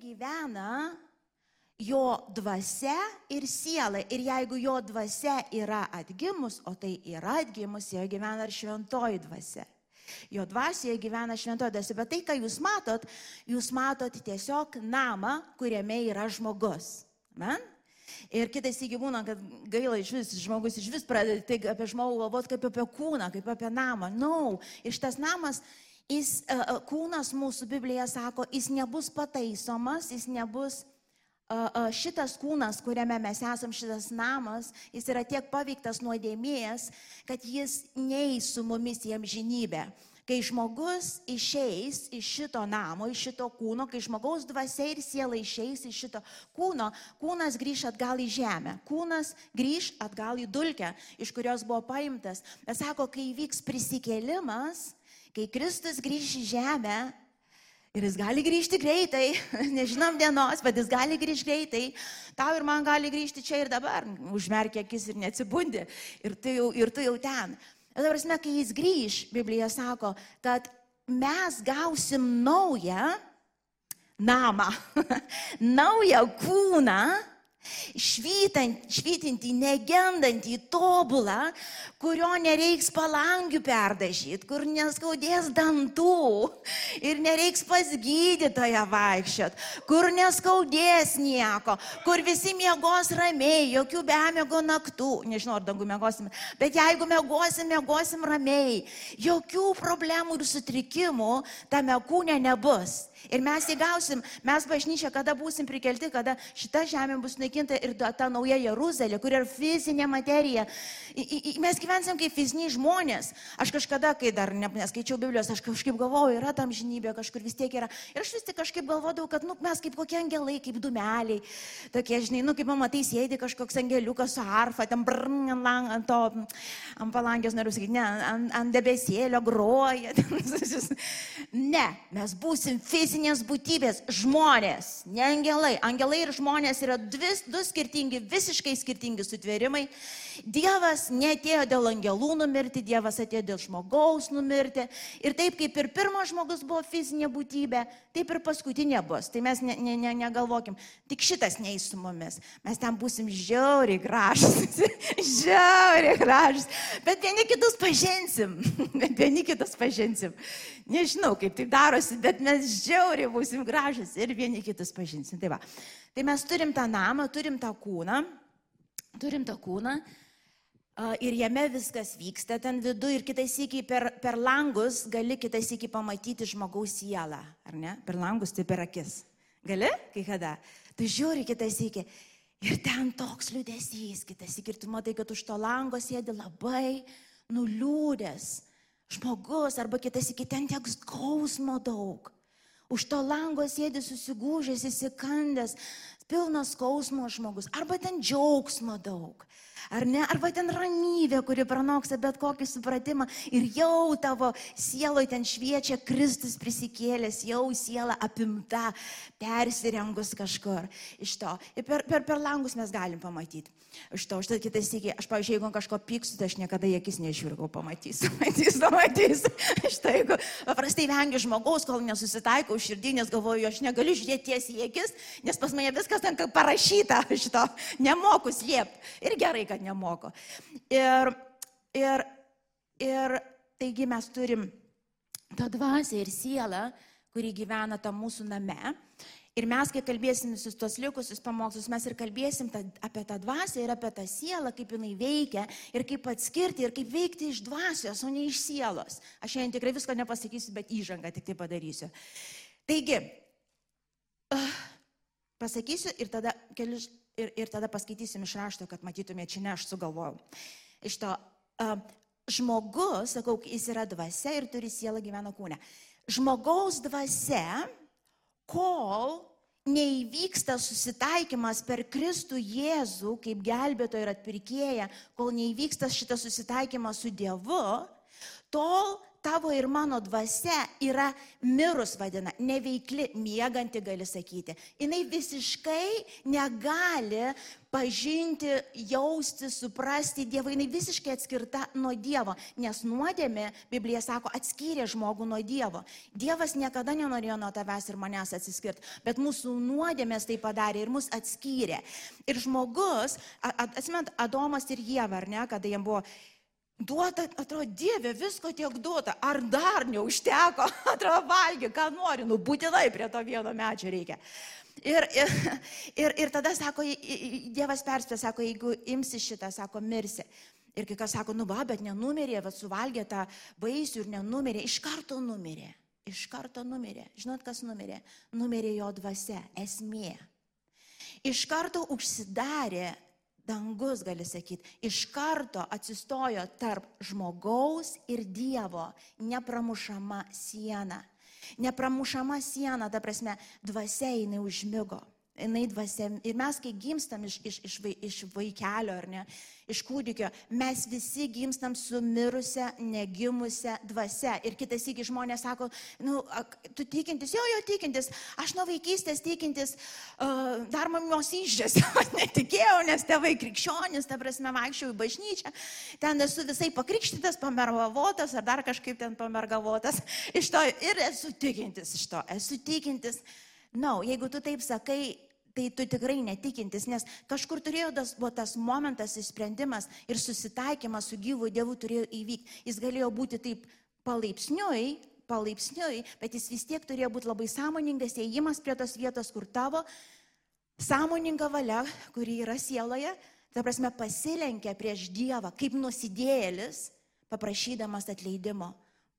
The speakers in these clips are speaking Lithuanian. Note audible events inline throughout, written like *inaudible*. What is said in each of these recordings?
gyvena jo dvasia ir siela. Ir jeigu jo dvasia yra atgimus, o tai yra atgimus, joje gyvena ir šventoji dvasia. Jo dvasioje gyvena šventoji dvasia. Bet tai, ką jūs matot, jūs matot tiesiog namą, kuriame yra žmogus. Man? Ir kitais įgi būna, kad gaila iš vis, žmogus iš vis pradeda tai apie žmogų galvoti kaip apie kūną, kaip apie namą. Na, no. ir šitas namas, jis, uh, kūnas mūsų Biblija sako, jis nebus pataisomas, jis nebus šitas kūnas, kuriame mes esam, šitas namas, jis yra tiek paveiktas nuodėmės, kad jis neįs su mumis į amžinybę. Kai žmogus išeis iš šito namo, iš šito kūno, kai žmogaus dvasia ir siela išeis iš šito kūno, kūnas grįž atgal į žemę. Kūnas grįž atgal į dulkę, iš kurios buvo paimtas. Bet sako, kai įvyks prisikėlimas, kai Kristus grįž į žemę, Ir jis gali grįžti greitai, *laughs* nežinom dienos, bet jis gali grįžti greitai. Tau ir man gali grįžti čia ir dabar. Užmerkia akis ir neatsibundi. Ir tu jau, ir tu jau ten. Ir dabar, kai jis grįž, Biblija sako, kad mes gausim naują namą, *laughs* naują kūną švytinti, negendantį, tobulą, kurio nereiks palangių perdažyti, kur neskaudės dantų ir nereiks pas gydytoją vaikščiot, kur neskaudės nieko, kur visi miegos ramiai, jokių bemiego naktų, nežinau, ar dangų miegosim, bet jeigu miegosim, miegosim ramiai, jokių problemų ir sutrikimų tame kūne nebus. Ir mes įgausim, mes bažnyčia, kada būsim prikelti, kada šita žemė bus naikinta ir ta nauja Jeruzalė, kur yra fizinė materija. Mes gyvensim kaip fiziniai žmonės. Aš kažkada, kai dar neskaičiau Biblijos, aš kažkaip galvojau, yra tam žinybė, kažkur vis tiek yra. Ir aš vis tik kažkaip galvodavau, kad nu, mes kaip kokie angelai, kaip dumeliai. Tokie, žinai, nu kaip pamatai, sėdi kažkoks angeliukas su arfa, ten brn, ant, ant to, ant palangės, noriu sakyti, ne, ant, ant debesėlio groja. *laughs* ne, mes būsim fiziniai dvasinės būtybės - žmonės, ne angelai. Angelai ir žmonės yra dvi, du skirtingi, visiškai skirtingi sutvėrimai. Dievas netėjo dėl angelų numirti, Dievas atėjo dėl žmogaus numirti. Ir taip kaip ir pirmas žmogus buvo fizinė būtybė, taip ir paskutinė bus. Tai mes ne, ne, ne, negalvokim, tik šitas neįs su mumis. Mes ten būsim žiauriai gražus, *laughs* žiauriai gražus. Bet vieni kitus pažinsim, *laughs* vieni kitus pažinsim. Nežinau, kaip tai darosi, bet mes žiauriai būsim gražus ir vieni kitus pažinsim. Tai, va. tai mes turim tą namą, turim tą kūną, turim tą kūną ir jame viskas vyksta ten vidu ir kitais iki per, per langus gali kitais iki pamatyti žmogaus sielą, ar ne? Per langus tai per akis. Gali, kai kada. Tu žiūri kitais iki. Ir ten toks liūdėsys, kitas iki ir tu matai, kad už to lango sėdi labai nuliūdęs žmogus arba kitas iki ten tiek skausmo daug. Už to lango sėdi susigūžęs, įsikandęs, pilnas skausmo žmogus, arba ten džiaugsmo daug. Ar ne? Arba ten ramybė, kuri pranoksta bet kokį supratimą ir jau tavo sieloje ten šviečia Kristus prisikėlęs, jau siela apimta, persirengus kažkur iš to. Ir per, per, per langus mes galim pamatyti. Iš to, štai kitas iki, aš, pavyzdžiui, jeigu kažko pyksiu, tai aš niekada į akis nežiūriu, kol pamatysiu, *laughs* matysiu, pamatysiu. Štai, jeigu paprastai vengiu žmogaus, kol nesusitaikau širdį, nes galvoju, aš negaliu žiūrėti tiesiai į akis, nes pas mane viskas ten parašyta, šito, nemoku slėpti. Ir gerai, kad nemoko. Ir, ir, ir taigi mes turim tą dvasę ir sielą, kuri gyvena tam mūsų name. Ir mes, kai kalbėsim visus tos likusius pamokslus, mes ir kalbėsim ta, apie tą dvasę ir apie tą sielą, kaip jinai veikia ir kaip atskirti ir kaip veikti iš dvasios, o ne iš sielos. Aš šiandien tikrai visko nepasakysiu, bet įžangą tik tai padarysiu. Taigi, uh, pasakysiu ir tada kelius ir, ir tada paskaitysim iš rašto, kad matytumėte, čia ne aš sugalvojau. Iš to, uh, žmogus, sakau, jis yra dvasia ir turi sielą gyveno kūne. Žmogaus dvasia, kol neįvyksta susitaikymas per Kristų Jėzų kaip gelbėtoją ir atpirkėją, kol neįvyksta šitas susitaikymas su Dievu, tol tavo ir mano dvasia yra mirus vadina, neveikli, mėganti gali sakyti. Jis visiškai negali pažinti, jausti, suprasti Dievą, jinai visiškai atskirta nuo Dievo, nes nuodėmė, Biblija sako, atskyrė žmogų nuo Dievo. Dievas niekada nenorėjo nuo tavęs ir manęs atsiskirti, bet mūsų nuodėmės tai padarė ir mus atskyrė. Ir žmogus, atsimint, Adomas ir Jėva, ar ne, kada jiems buvo Duota, atrodo, Dieve, visko tiek duota, ar dar neužteko, *laughs* atrodo, valgy, ką nori, nu būtinai prie to vieno medžio reikia. Ir, ir, ir, ir tada sako, Dievas perspė, sako, jeigu imsi šitą, sako, mirsi. Ir kai kas sako, nu va, bet nenumirė, bet suvalgė tą vaisių ir nenumirė, iš karto numirė. Iš karto numirė. Žinot, kas numirė? Numirė jo dvasia, esmė. Iš karto užsidarė dangus, gali sakyti, iš karto atsistojo tarp žmogaus ir Dievo. Nepramušama siena. Nepramušama siena, ta prasme, dvasia jinai užmygo jinai dvasia. Ir mes, kai gimstam iš, iš, iš, iš vaikelio ar ne, iš kūdikio, mes visi gimstam su mirusią, negimusią dvasia. Ir kitas iki žmonės sako, nu, tu tikintis, jo, jo tikintis, aš nuo vaikystės tikintis, uh, dar mamos išžės, *laughs* netikėjau, nes tėvai krikščionis, ta prasme, vaikščiau į bažnyčią, ten esu visai pakrikštytas, pamergavotas ar dar kažkaip ten pamergavotas. Iš to ir esu tikintis iš to, esu tikintis. Na, no, jeigu tu taip sakai, tai tu tikrai netikintis, nes kažkur turėjo tas, buvo tas momentas, sprendimas ir susitaikymas su gyvu Dievu turėjo įvykti. Jis galėjo būti taip palaipsniui, palaipsniui, bet jis vis tiek turėjo būti labai sąmoningas, įėjimas prie tos vietos, kur tavo sąmoninga valia, kuri yra sieloje, ta prasme pasilenkia prieš Dievą kaip nusidėjėlis, paprašydamas atleidimo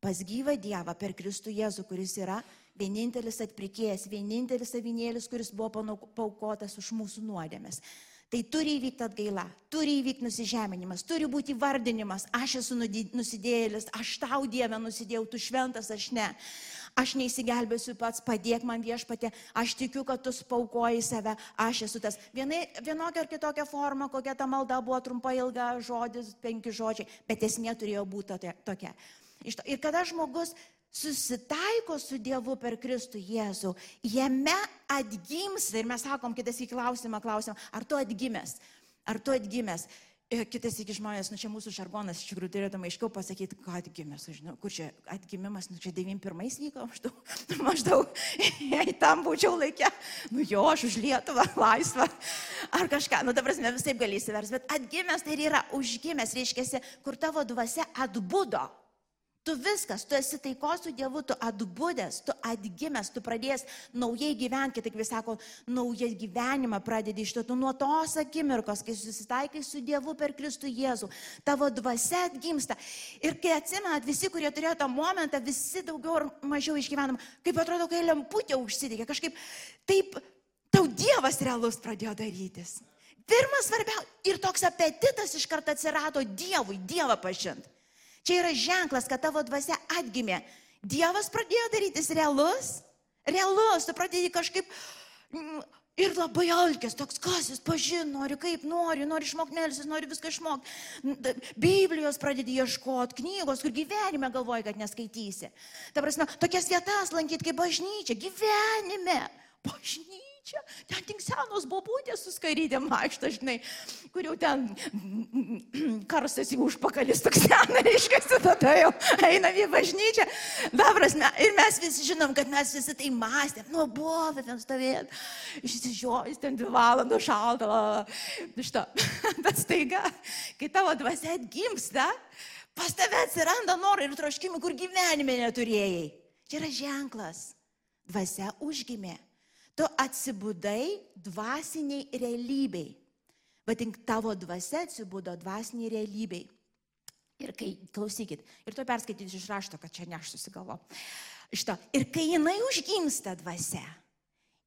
pas gyvą Dievą per Kristų Jėzų, kuris yra vienintelis atprikėjas, vienintelis savinėlis, kuris buvo paukotas už mūsų nuodėmės. Tai turi įvykti atgaila, turi įvykti nusižeminimas, turi būti vardinimas, aš esu nusidėjėlis, aš tau Dievę nusidėjau, tu šventas, aš ne. Aš neįsigelbėsiu pats, padėk man viešpatė, aš tikiu, kad tu spaukoji save, aš esu tas. Vienai, vienokia ar kitokia forma, kokia ta malda buvo trumpa, ilga, žodis, penki žodžiai, bet esmė turėjo būti tokia. Ir kada žmogus susitaiko su Dievu per Kristų Jėzų, jame atgimsta, ir mes sakom kitas į klausimą, klausimą, ar tu atgimęs, ar tu atgimęs. Kitas iki žmonės, nu čia mūsų žargonas, iš tikrųjų turėtume aiškiau pasakyti, ką atgimęs, žinau, kur čia atgimimas, nu čia 91 vyko, maždaug, *laughs* maždaug, jei tam būčiau laikę, nu jo, aš už Lietuvą, *laughs* laisvą, ar kažką, nu ta prasme, visai gali įsivers, bet atgimęs tai yra užgimęs, reiškia, kur tavo dvasia atbudo. Tu viskas, tu esi taikos su Dievu, tu atbūdęs, tu atgimęs, tu pradės naujai gyventi, kitaip vis sako, naują gyvenimą pradedi iš to, tu nuo tos akimirkos, kai susitaikai su Dievu per Kristų Jėzų, tavo dvasia atgimsta. Ir kai atsimenat, visi, kurie turėjo tą momentą, visi daugiau ar mažiau išgyvenam, kaip atrodo, kai lemputė užsidegė, kažkaip taip tau Dievas realus pradėjo darytis. Pirmas svarbiausia ir toks apetitas iš karto atsirado Dievui, Dievą pažinti. Čia yra ženklas, kad tavo dvasia atgimė. Dievas pradėjo darytis realus, realus, tu pradėjai kažkaip mm, ir labai alkės, toks kas jis pažin, nori kaip nori, nori išmokti melsis, nori viską išmokti. Biblijos pradedi ieškoti, knygos, kur gyvenime galvoji, kad neskaitysi. Ta prasme, tokias vietas lankyti kaip bažnyčia, gyvenime, bažnyčia čia, ten tik senos bobutės su skarytėm vaikšto, žinai, kur jau ten *clears throat* karstas į užpakalis toks senas, reiškia, tada jau einam į bažnyčią. Dabras, ir mes visi žinom, kad mes visi tai mąstėm, nu, buvo ten stovėt, išsižiojus ten dvi valandos šalta, šitą. *laughs* Bet staiga, kai tavo dvasia atgimsta, pas tave atsiranda norai ir troškimai, kur gyvenime neturėjai. Čia yra ženklas. Dvasia užgimė. Tu atsibudai dvasiniai realybei. Vadink, tavo dvasia atsibudo dvasiniai realybei. Ir kai, klausykit, ir tu perskaityti iš rašto, kad čia ne aš susigalvo. Šito. Ir kai jinai užgimsta dvasia,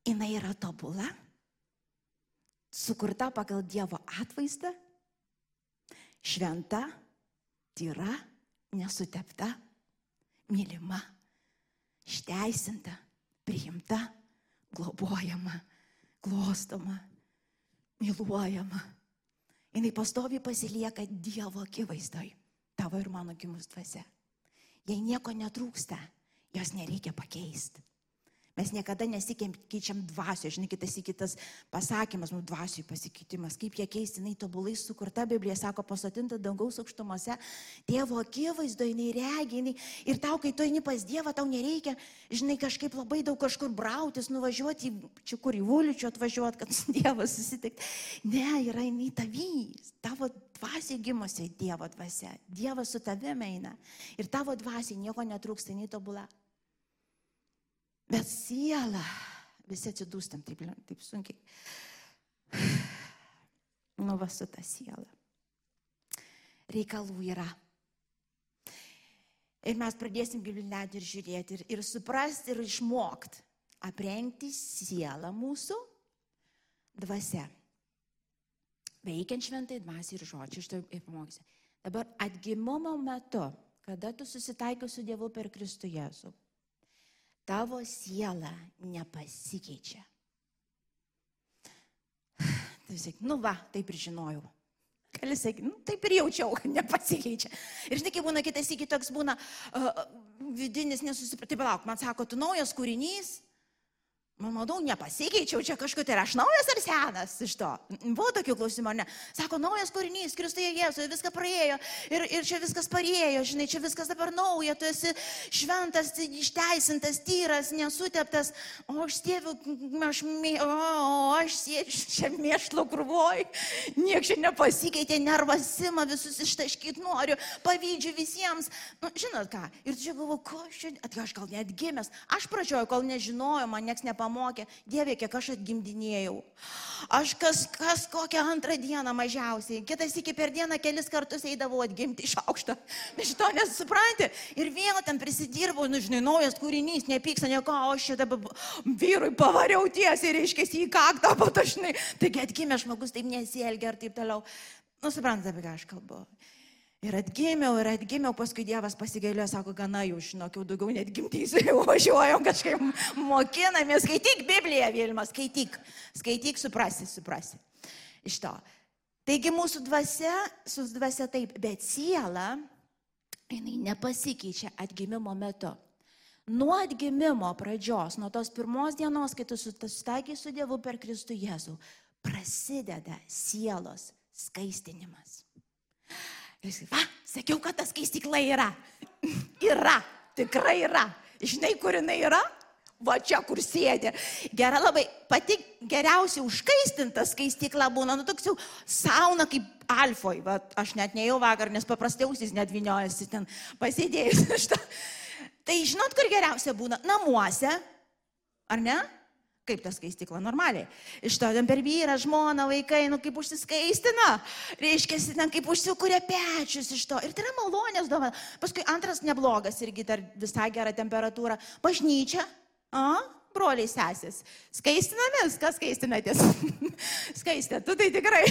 jinai yra tobula, sukurta pagal Dievo atvaizdą, šventa, tyra, nesutepta, mylima, išteisinta, priimta globojama, glostoma, myluojama. Jis pastovi pasilieka Dievo akivaizdoj, tavo ir mano gimus dvasia. jei nieko netrūksta, jos nereikia pakeisti. Mes niekada nesikeičiam dvasio, žinai, kitas į kitas pasakymas, nu, dvasioj pasikeitimas, kaip ją keisti, jinai tobulai sukurta, Biblija sako, pasotinta dangaus aukštumose, Dievo akivaizdo, jinai regi, jinai, ir tau, kai tu eini pas Dievą, tau nereikia, žinai, kažkaip labai daug kažkur brautis, nuvažiuoti, čia kur į Vuličių atvažiuoti, kad su Dievu susitikti. Ne, yra jinai tavys, tavo dvasiai gimusi Dievo dvasia, Dievas su tavimi eina. Ir tavo dvasiai nieko netrūksta, jinai tobula. Bet siela, visi atsidūstam taip, taip sunkiai. Nu, va su ta siela. Reikalų yra. Ir mes pradėsim gilinėti ir žiūrėti, ir, ir suprasti, ir išmokti, aprengti sielą mūsų dvasia. Veikiant šventai dvasiai ir žodžiai, iš to ir pamokysiu. Dabar atgimimo metu, kada tu susitaikai su Dievu per Kristų Jėzų, tavo siela nepasikeičia. *sighs* Tai sakai, nu va, taip ir žinojau. Gali sakyti, nu, taip ir jaučiau, kad nepasikeičia. Ir žinai, kai būna kitas iki toks būna uh, vidinis nesusipratimas. Tai palauk, man sako, tu naujas kūrinys, manau, nepasikeičiau čia kažkur, tai aš naujas ar senas iš to. Buvo tokių klausimų, ne? Sako, naujas kūrinys, Kristuje Jėzuje, viską praėjo ir, ir čia viskas parėjo, žinai, čia viskas dabar nauja, tu esi šventas, išteisintas, tyras, nesuteptas, o aš sėviu, aš, o, o aš sėdžiu čia mėšlo krūvoj, niek čia nepasikeitė, nervas sima, visus ištaškyti noriu, pavydžiu visiems. Nu, žinot ką, ir čia galvoju, ko čia, aš gal net gimęs, aš pradžioju, kol nežinojau, man niekas nepamokė pamokė, Dieve, kiek aš atgimdinėjau. Aš kas, kas kokią antrą dieną mažiausiai, kitas iki per dieną kelis kartus eidavau atgimti iš aukšto. *laughs* Iš to nesupranti. Ir vėl ten prisidirbau, nu žinai, naujas kūrinys, nepyksta nieko, o aš šitą vyrui pavariau tiesiai, reiškia, į kaktą, bet aš, žinai, taigi atgimė žmogus taip nesielgia ir taip toliau. Nu, suprantate, apie ką aš kalbu. Ir atgimiau, ir atgimiau, paskui Dievas pasigailėjo, sako, gana jau, žinok, jau daugiau net gimtysiu, *laughs* važiuojam kažkaip mokinamės, skaityk Bibliją, Vilma, skaityk, skaityk, suprasi, suprasi. Iš to. Taigi mūsų dvasia, su dvasia taip, bet siela, jinai nepasikeičia atgimimo metu. Nuo atgimimo pradžios, nuo tos pirmos dienos, kai tu susitaikai su Dievu per Kristų Jėzų, prasideda sielos skaistinimas. Jis, va, sakiau, kad ta skaistykla yra. *laughs* yra, tikrai yra. Žinai, kur jinai yra? Va čia, kur sėdė. Gera labai, pati geriausiai užkaistinta skaistykla būna, nu toks jau sauna kaip alfoj. Va, aš net nejau vakar, nes paprastai ausis net viniojasi ten pasėdėjus. *laughs* tai žinot, kur geriausia būna? Namuose. Ar ne? Kaip ta skaistikla normaliai. Iš to ten per vyrą, žmoną, vaikai, nu kaip užsiskaistina. Reiškia, ten kaip užsikuria pečius iš to. Ir tai yra malonės dovana. Paskui antras neblogas irgi dar visai gera temperatūra. Bažnyčia. A? Broliai sesės. Skaistinamės, kas skaistinatės? *laughs* Skaistė, tu tai tikrai.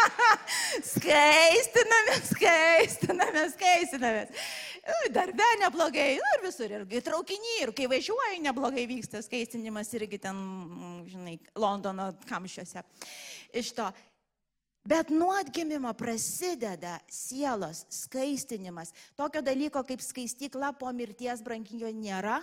*laughs* skaistinamės, skaistinamės, skaistinamės. Darbe neblogai, nu, ir visur, ir traukinį, ir kai važiuoji, neblogai vyksta skaistinimas irgi ten, žinai, Londono kamščiuose. Iš to. Bet nuo atgimimo prasideda sielos skaistinimas. Tokio dalyko kaip skaistykla po mirties branginio nėra.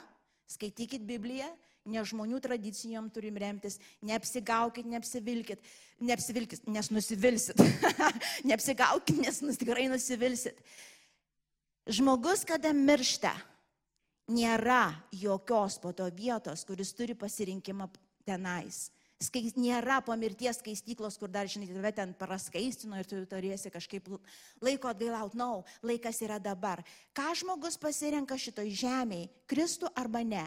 Skaitykit Bibliją, ne žmonių tradicijom turim remtis, neapsigaukit, neapsivilkit, neapsivilkit, nes nusivilsit. *laughs* neapsigaukit, nes tikrai nusivilsit. Žmogus, kada miršta, nėra jokios po to vietos, kuris turi pasirinkimą tenais. Skais, nėra po mirties skaistyklos, kur dar, žinai, tave ten praskaistino ir tu turėsi kažkaip laiko atgailauti. Nau, no, laikas yra dabar. Ką žmogus pasirenka šitoj žemėje, Kristų arba ne,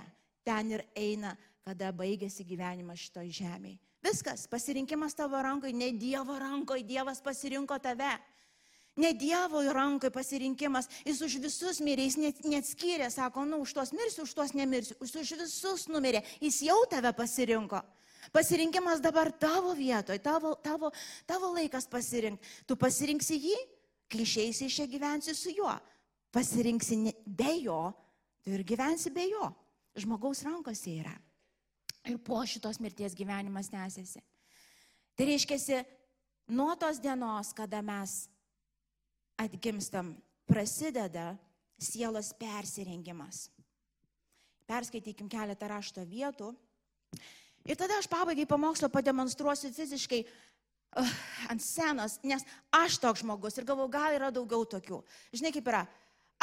ten ir eina, kada baigėsi gyvenimas šitoj žemėje. Viskas, pasirinkimas tavo rankoje, ne Dievo rankoje, Dievas pasirinko tave. Ne Dievo rankoje pasirinkimas, jis už visus mirė, jis net, net skyrė, sako, nu, už tuos mirsiu, už tuos nemirsiu, jis už visus numirė, jis jau tave pasirinko. Pasirinkimas dabar tavo vietoje, tavo, tavo, tavo laikas pasirinkti. Tu pasirinksi jį, kai išeisi iš čia gyvensi su juo. Pasirinksi be jo, tu ir gyvensi be jo. Žmogaus rankose yra. Ir po šitos mirties gyvenimas tęsiasi. Tai reiškia, nuo tos dienos, kada mes atgimstam, prasideda sielos persirengimas. Perskaitykim keletą rašto vietų. Ir tada aš pabaigai pamokslo pademonstruosiu fiziškai uh, ant scenos, nes aš toks žmogus ir galvoju, gal yra daugiau tokių. Žinai, kaip yra,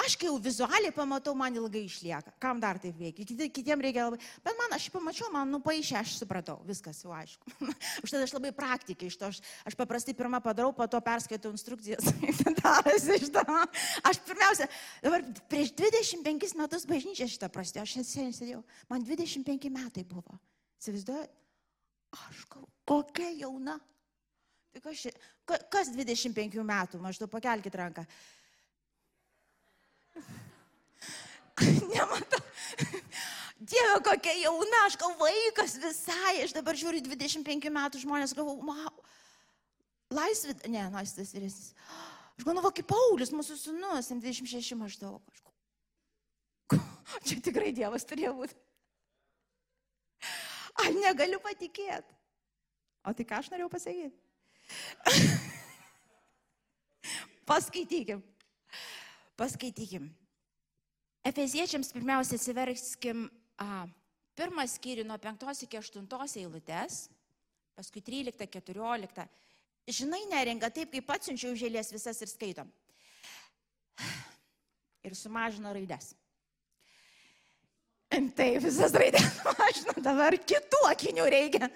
Aš kai jau vizualiai pamatau, man ilgai išlieka. Kam dar taip veikia? Kiti, kitiem reikia labai. Bet man, aš pamačiau, man nupaišė, aš supratau, viskas jau aišku. *laughs* Užtat aš labai praktikai iš to, aš, aš paprastai pirmą padarau, po to perskaitau instrukcijas. *laughs* aš pirmiausia, dabar prieš 25 metus bažnyčia šitą prasidėjo, aš seniai sėdėjau, man 25 metai buvo. Įsivaizduoju, aš kokia jauna. Tai kas, kas 25 metų, maždaug pakelkite ranką. *laughs* Nematau. Dieve, kokia jauna, aš gal vaikas visai, aš dabar žiūriu 25 metų žmonės, galvoju, wow, laisvė, ne, laisvės vyresnis. Aš galvoju, va, kaip Paulius, mūsų sunus, 26 maždaug. *laughs* Čia tikrai Dievas turėjo būti. Aš negaliu patikėti. O tai ką aš norėjau pasakyti? *laughs* Paskaitykim. Paskaitykim. Efeziečiams pirmiausia atsiverskim a, pirmą skyrių nuo 5 iki 8 eilutės, paskui 13, 14. Žinai, neringa, taip kaip pats siunčiau žėlės visas ir skaitom. Ir sumažino raides. Tai visas raidės *laughs* mažino, dabar kitų akinių reikia.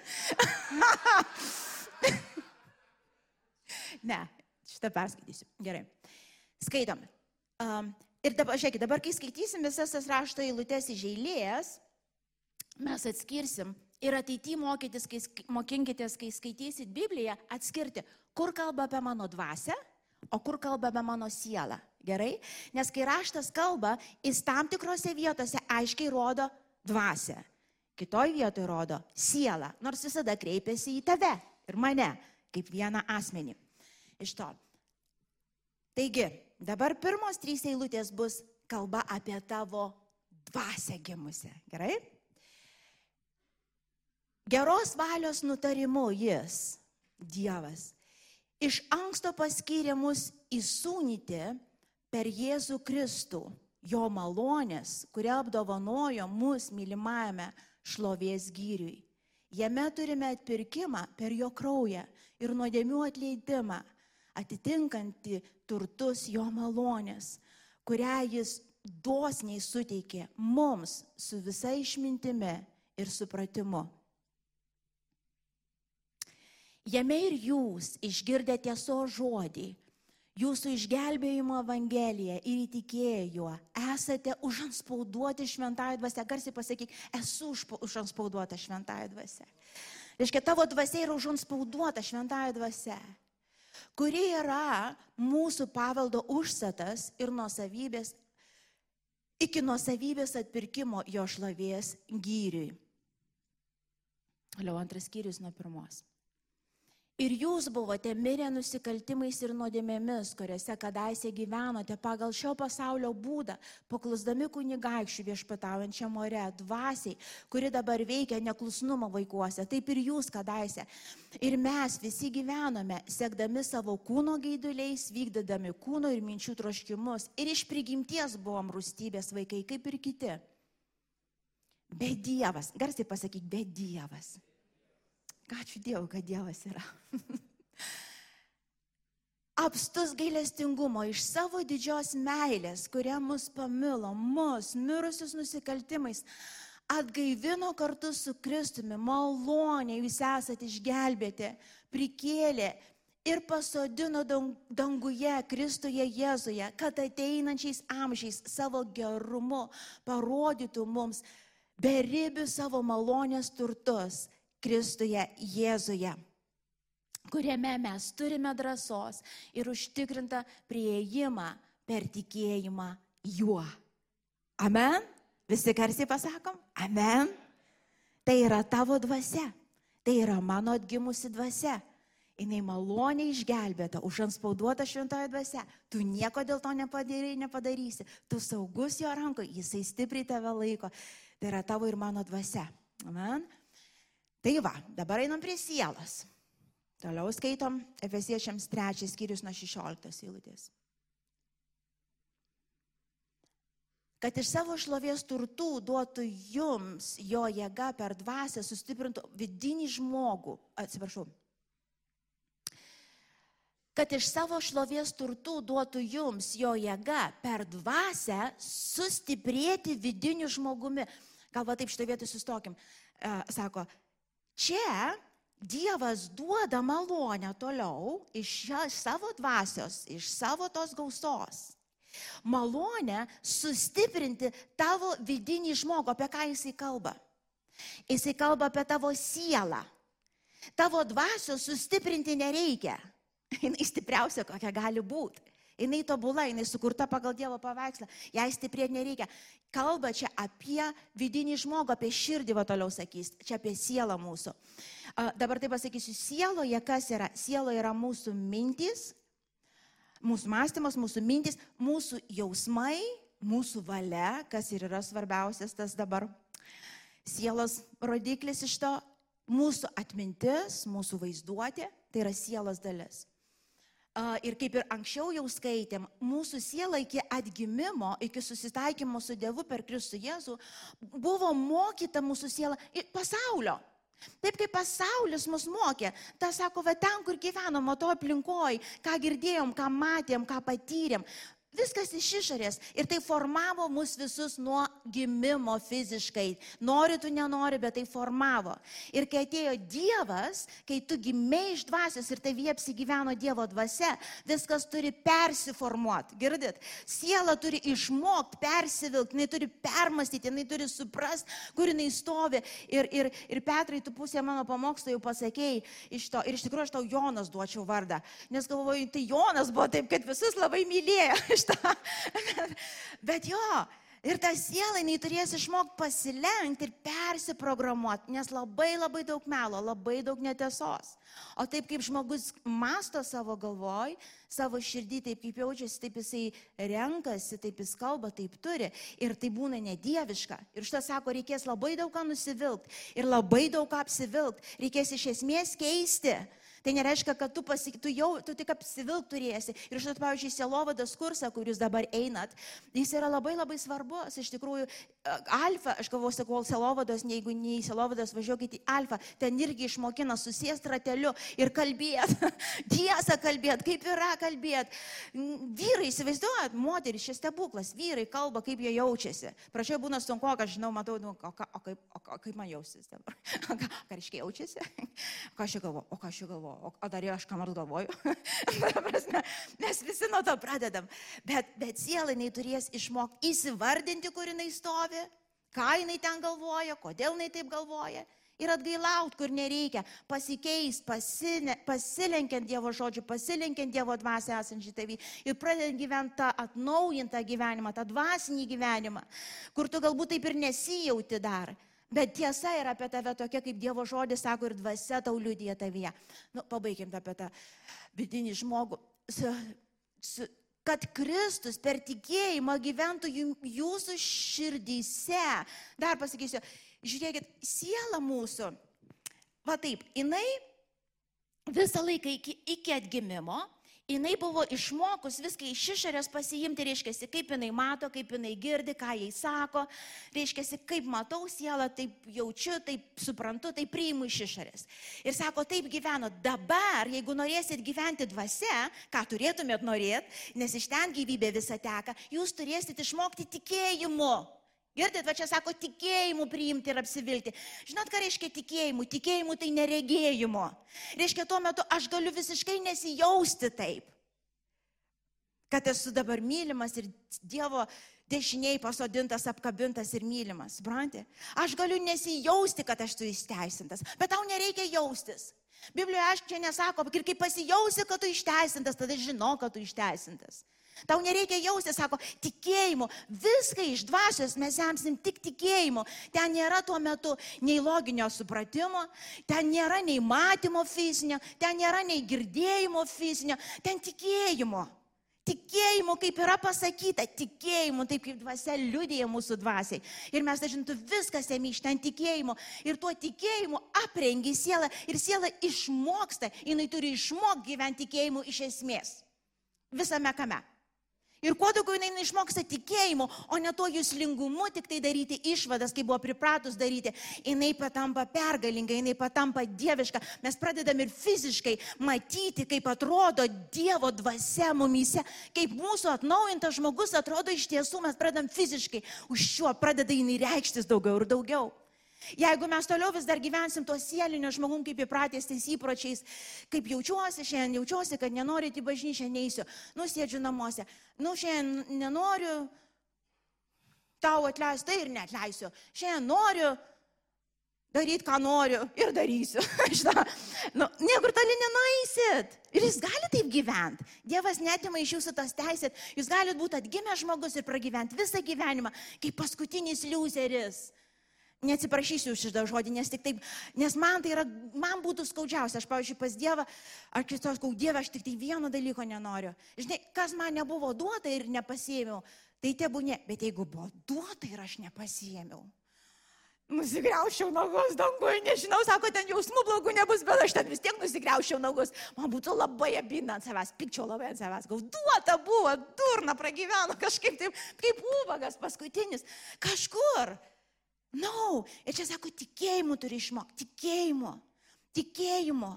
*laughs* ne, šitą perskaitysiu. Gerai. Skaitom. Um, ir dabar, žiūrėkit, dabar kai skaitysim visas tas rašto eilutės iš eilės, mes atskirsim ir ateityje mokytis, kai, mokinkitės, kai skaitysit Bibliją, atskirti, kur kalba apie mano dvasę, o kur kalba apie mano sielą. Gerai? Nes kai raštas kalba, jis tam tikrose vietose aiškiai rodo dvasę. Kitoj vietoje rodo sielą, nors visada kreipiasi į tave ir mane kaip vieną asmenį. Iš to. Taigi, dabar pirmos trys eilutės bus kalba apie tavo dvasę gimusią. Gerai? Geros valios nutarimu jis, Dievas, iš anksto paskyrė mus įsūnyti per Jėzų Kristų, jo malonės, kuria apdovanojo mus mylimajame šlovės gyriui. Jame turime atpirkimą per jo kraują ir nuodėmių atleidimą atitinkanti turtus jo malonės, kurią jis dosniai suteikė mums su visa išmintimi ir supratimu. Jame ir jūs išgirdę tieso žodį, jūsų išgelbėjimo Evangeliją ir įtikėję juo, esate užanspauduoti šventąją dvasę. Garsiai pasakyk, esu užanspauduota šventąją dvasę. Reiškia, tavo dvasia yra užanspauduota šventąją dvasę kuri yra mūsų paveldo užsatas ir nuosavybės, iki nuosavybės atpirkimo jo šlovės gyriui. Toliau antras skyrius nuo pirmos. Ir jūs buvote mirę nusikaltimais ir nuodėmėmis, kuriuose kadaise gyvenote pagal šio pasaulio būdą, paklusdami kunigaikščių viešpataujančią more, dvasiai, kuri dabar veikia neklusnumo vaikuose, taip ir jūs kadaise. Ir mes visi gyvenome, sekdami savo kūno gaiduliais, vykdydami kūno ir minčių troškimus. Ir iš prigimties buvom rūstybės vaikai, kaip ir kiti. Bet Dievas, garsiai pasakyk, bet Dievas Ačiū Dievui, kad Dievas yra. *laughs* Apstus gailestingumo iš savo didžios meilės, kurie mus pamilo, mus, mirusius nusikaltimais, atgaivino kartu su Kristumi, malonė, jūs esate išgelbėti, prikėlė ir pasodino danguje Kristuje Jėzuje, kad ateinančiais amžiais savo gerumu parodytų mums beribių savo malonės turtus Kristuje Jėzuje, kuriame mes turime drąsos ir užtikrintą prieimą per tikėjimą juo. Amen. Visi garsiai pasakom, amen. Tai yra tavo dvasia, tai yra mano atgimusi dvasia. Jis maloniai išgelbėta, užanspauduota šventoje dvasia. Tu nieko dėl to nepadarai, nepadarysi. Tu saugus jo rankoje, jisai stipriai tave laiko. Tai yra tavo ir mano dvasia. Amen. Tai va, dabar einam prie sielos. Toliau skaitom Efesiečiams trečias skyrius nuo 16 eilutės. kad iš savo šlovės turtų duotų jums jo jėga per dvasę, sustiprintų vidinį žmogų, atsiprašau, kad iš savo šlovės turtų duotų jums jo jėga per dvasę sustiprėti vidiniu žmogumi. Gal va taip šitoje vietoje sustokim. E, sako, čia Dievas duoda malonę toliau iš savo dvasios, iš savo tos gausos malonę sustiprinti tavo vidinį žmogų, apie ką jisai kalba. Jisai kalba apie tavo sielą. Tavo dvasios sustiprinti nereikia. *laughs* Jis stipriausia, kokia gali būti. Jis tobula, jis sukurta pagal Dievo paveikslą. Jai stiprėti nereikia. Kalba čia apie vidinį žmogų, apie širdį, va toliau sakys. Čia apie sielą mūsų. Dabar taip pasakysiu, sieloje kas yra? Sieloje yra mūsų mintys, mūsų mąstymas, mūsų mintis, mūsų jausmai, mūsų valia, kas ir yra svarbiausias tas dabar sielos rodiklis iš to, mūsų atmintis, mūsų vaizduotė, tai yra sielos dalis. Ir kaip ir anksčiau jau skaitėm, mūsų siela iki atgimimo, iki susitaikymo su Dievu per Kristų Jėzų, buvo mokyta mūsų siela pasaulio. Taip kaip pasaulis mus mokė, ta sako, va ten, kur gyvenom, to aplinkoje, ką girdėjom, ką matėm, ką patyrėm, Viskas iš išorės. Ir tai formavo mus visus nuo gimimo fiziškai. Nori tu nenori, bet tai formavo. Ir kai atėjo Dievas, kai tu gimėjai iš dvasios ir tavyje apsigyveno Dievo dvasia, viskas turi persiformuoti. Girdit? Siela turi išmokti, persivilkti, jinai turi permastyti, jinai turi suprasti, kur jinai stovi. Ir, ir, ir Petrai, tu pusę mano pamokslo jau pasakėjai iš to. Ir iš tikrųjų aš tau Jonas duočiau vardą. Nes galvoju, tai Jonas buvo taip, kad visus labai mylėjo *laughs* šitą. *laughs* Bet jo, ir ta siela, jinai turės išmokti pasilenkti ir persiprogramuoti, nes labai labai daug melo, labai daug netiesos. O taip kaip žmogus masto savo galvoj, savo širdį, taip kaip jaučiasi, taip jisai renkasi, taip jis kalba, taip turi. Ir tai būna nedieviška. Ir šitą sako, reikės labai daug ką nusivilkti ir labai daug ką apsivilkti. Reikės iš esmės keisti Tai nereiškia, kad tu, pasik, tu jau, tu tik apsivilk turėsi. Ir štai, pavyzdžiui, Selovadas kursą, kur jūs dabar einat, jis yra labai labai svarbus. Iš tikrųjų, alfa, aš galvoju, sakau, Selovadas, jeigu ne į Selovadas, važiuokite į alfa, ten irgi išmokina susės rateliu ir kalbėt. *laughs* Tiesą kalbėt, kaip yra kalbėt. Vyrai, įsivaizduojat, moteris, šis stebuklas, vyrai kalba, kaip jie jaučiasi. Prašau, būna sunku, aš žinau, matau, nu, o, o, kaip, o, o kaip man jausis dabar. *laughs* Ką reiškia jaučiasi? *laughs* Ką aš galvoju? O ką aš galvoju? Galvoju, o dar jau aš ką nors galvoju. *laughs* Mes visi nuo to pradedam. Bet, bet siela jinai turės išmokti įsivardinti, kur jinai stovi, ką jinai ten galvoja, kodėl jinai taip galvoja. Ir atgailaut, kur nereikia, pasikeis, pasine, pasilenkiant Dievo žodžiu, pasilenkiant Dievo dvasę esančią tavį ir pradedant gyventi tą atnaujintą gyvenimą, tą dvasinį gyvenimą, kur tu galbūt taip ir nesijauti dar. Bet tiesa yra apie tave tokia, kaip Dievo žodis sako ir dvasia tau liūdė tavyje. Nu, pabaikim apie tą vidinį žmogų. Su, su, kad Kristus per tikėjimą gyventų jūsų širdyse. Dar pasakysiu, žiūrėkit, siela mūsų, va taip, jinai visą laiką iki, iki atgimimo jinai buvo išmokus viską iš išorės pasiimti, reiškia, kaip jinai mato, kaip jinai girdi, ką jai sako, reiškia, kaip matau sielą, taip jaučiu, taip suprantu, taip priimu iš išorės. Ir sako, taip gyveno. Dabar, jeigu norėsit gyventi dvasia, ką turėtumėt norėti, nes iš ten gyvybė visa teka, jūs turėsit išmokti tikėjimu. Girdit, va čia sako tikėjimu priimti ir apsivilti. Žinot, ką reiškia tikėjimu? Tikėjimu tai neregėjimu. Reiškia, tuo metu aš galiu visiškai nesijausti taip, kad esu dabar mylimas ir Dievo dešiniai pasodintas, apkabintas ir mylimas. Suprantate? Aš galiu nesijausti, kad aš esu įsteisintas, bet tau nereikia jaustis. Biblijoje aš čia nesako, ir kai pasijausi, kad tu išteisintas, tada žinau, kad tu išteisintas. Tau nereikia jausti, sako, tikėjimu. Viską iš dvasios mes semsim tik tikėjimu. Ten nėra tuo metu nei loginio supratimo, ten nėra nei matymo fizinio, ten nėra nei girdėjimo fizinio, ten tikėjimo. Tikėjimu, kaip yra pasakyta, tikėjimu, taip kaip dvasia liudėja mūsų dvasiai. Ir mes dažintų viskas ėmė iš ten tikėjimu. Ir tuo tikėjimu aprengi sielą ir siela išmoksta, jinai turi išmokti gyventi tikėjimu iš esmės. Visame kame. Ir kuo daugiau jinai išmoksta tikėjimo, o ne to jūslingumu tik tai daryti išvadas, kaip buvo pripratus daryti, jinai patampa pergalinga, jinai patampa dieviška. Mes pradedam ir fiziškai matyti, kaip atrodo Dievo dvasia mumyse, kaip mūsų atnaujintas žmogus atrodo iš tiesų, mes pradedam fiziškai, už šiuo pradeda jinai reikštis daugiau ir daugiau. Jeigu mes toliau vis dar gyvensim tuo sieliniu žmogum, kaip įpratęs tais įpročiais, kaip jaučiuosi, šiandien jaučiuosi, kad nenoriu į bažnyčią neįsiu, nusėdžiu namuose, nu šiandien nenoriu tau atleisti, tai ir netleisiu, šiandien noriu daryti, ką noriu ir darysiu. *laughs* Žinau, nu, niekur toli nenaisit. Ir jūs galite taip gyventi. Dievas netima iš jūsų tos teisės. Jūs galite būti atgimęs žmogus ir pragyventi visą gyvenimą kaip paskutinis liuzeris. Neatsiprašysiu už šitą žodį, nes tik taip, nes man tai yra, man būtų skaudžiausia. Aš, pavyzdžiui, pas Dievą, aš kitos sakau, Dieve, aš tik tai vieno dalyko nenoriu. Žinai, kas man nebuvo duota ir nepasėmiau, tai tebūnė, bet jeigu buvo duota ir aš nepasėmiau. Nusigriaušiau nagus dangui, nežinau, sako, ten jausmų blogų nebus, bet aš ten vis tiek nusigriaušiau nagus. Man būtų labai abina ant savęs, pikčiau labai ant savęs. Gal duota buvo, durna pragyveno kažkaip taip, kaip ubagas paskutinis, kažkur. No. ir čia sako, tikėjimu turi išmokti, tikėjimu, tikėjimu.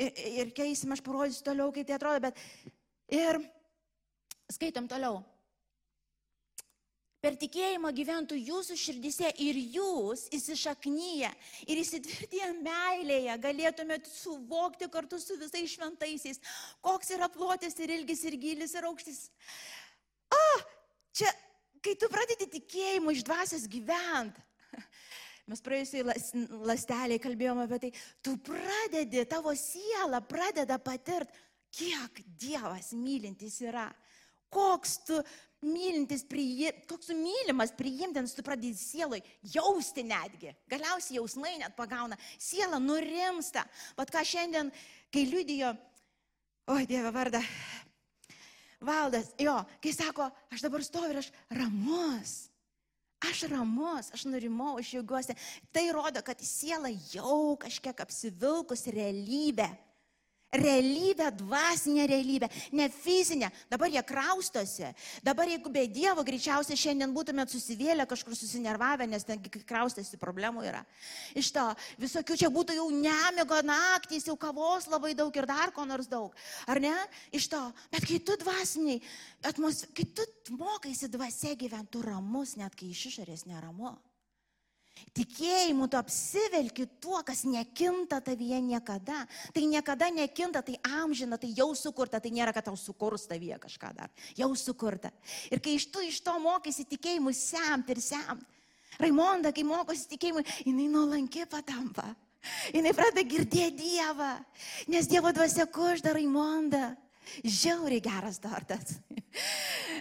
Ir, ir keisim, aš parodysiu toliau, kaip tai atrodo, bet ir skaitom toliau. Per tikėjimą gyventų jūsų širdise ir jūs įsišaknyje ir įsitvirtinę meilėje galėtumėt suvokti kartu su visais šventaisiais, koks yra plotis ir ilgis ir gilis ir aukštis. O, čia kai tu pradedi tikėjimu iš dvasios gyventi, *laughs* mes praėjusiai lasteliai kalbėjome apie tai, tu pradedi, tavo siela pradeda patirt, kiek Dievas mylintis yra, koks tu mylintis, priim, koks tu mylimas, priimtinas, tu pradedi sielai jausti netgi. Galiausiai jausmai net pagauna, siela nurimsta. Pat ką šiandien, kai liudijo, oi Dieve vardą, valdas, jo, kai sako, aš dabar stoviu ir aš ramus. Aš ramus, aš nurimau, aš jaugiuosi. Tai rodo, kad siela jau kažkiek apsivilkus realybę realybę, dvasinę realybę, ne fizinę. Dabar jie kraustosi. Dabar jeigu be Dievo greičiausiai šiandien būtumėt susivėlę kažkur susinervavę, nes ten kraustėsi problemų yra. Iš to visokių čia būtų jau nemigo naktys, jau kavos labai daug ir dar ko nors daug. Ar ne? Iš to. Bet kai tu dvasiniai, atmos, kai tu mokaisi dvasia gyventi, tu ramus, net kai iš išorės neramu. Tikėjimu tu apsivelki tuo, kas nekinta tavyje niekada. Tai niekada nekinta, tai amžina, tai jau sukurta, tai nėra, kad tau sukurs tavyje kažką dar. Jau sukurta. Ir kai iš tu iš to mokysi tikėjimu semt ir semt. Raimonda, kai mokosi tikėjimu, jinai nuolanki patampa. Jinai pradeda girdėti Dievą. Nes Dievo dvasia kužda Raimonda. Žiauriai geras tortas.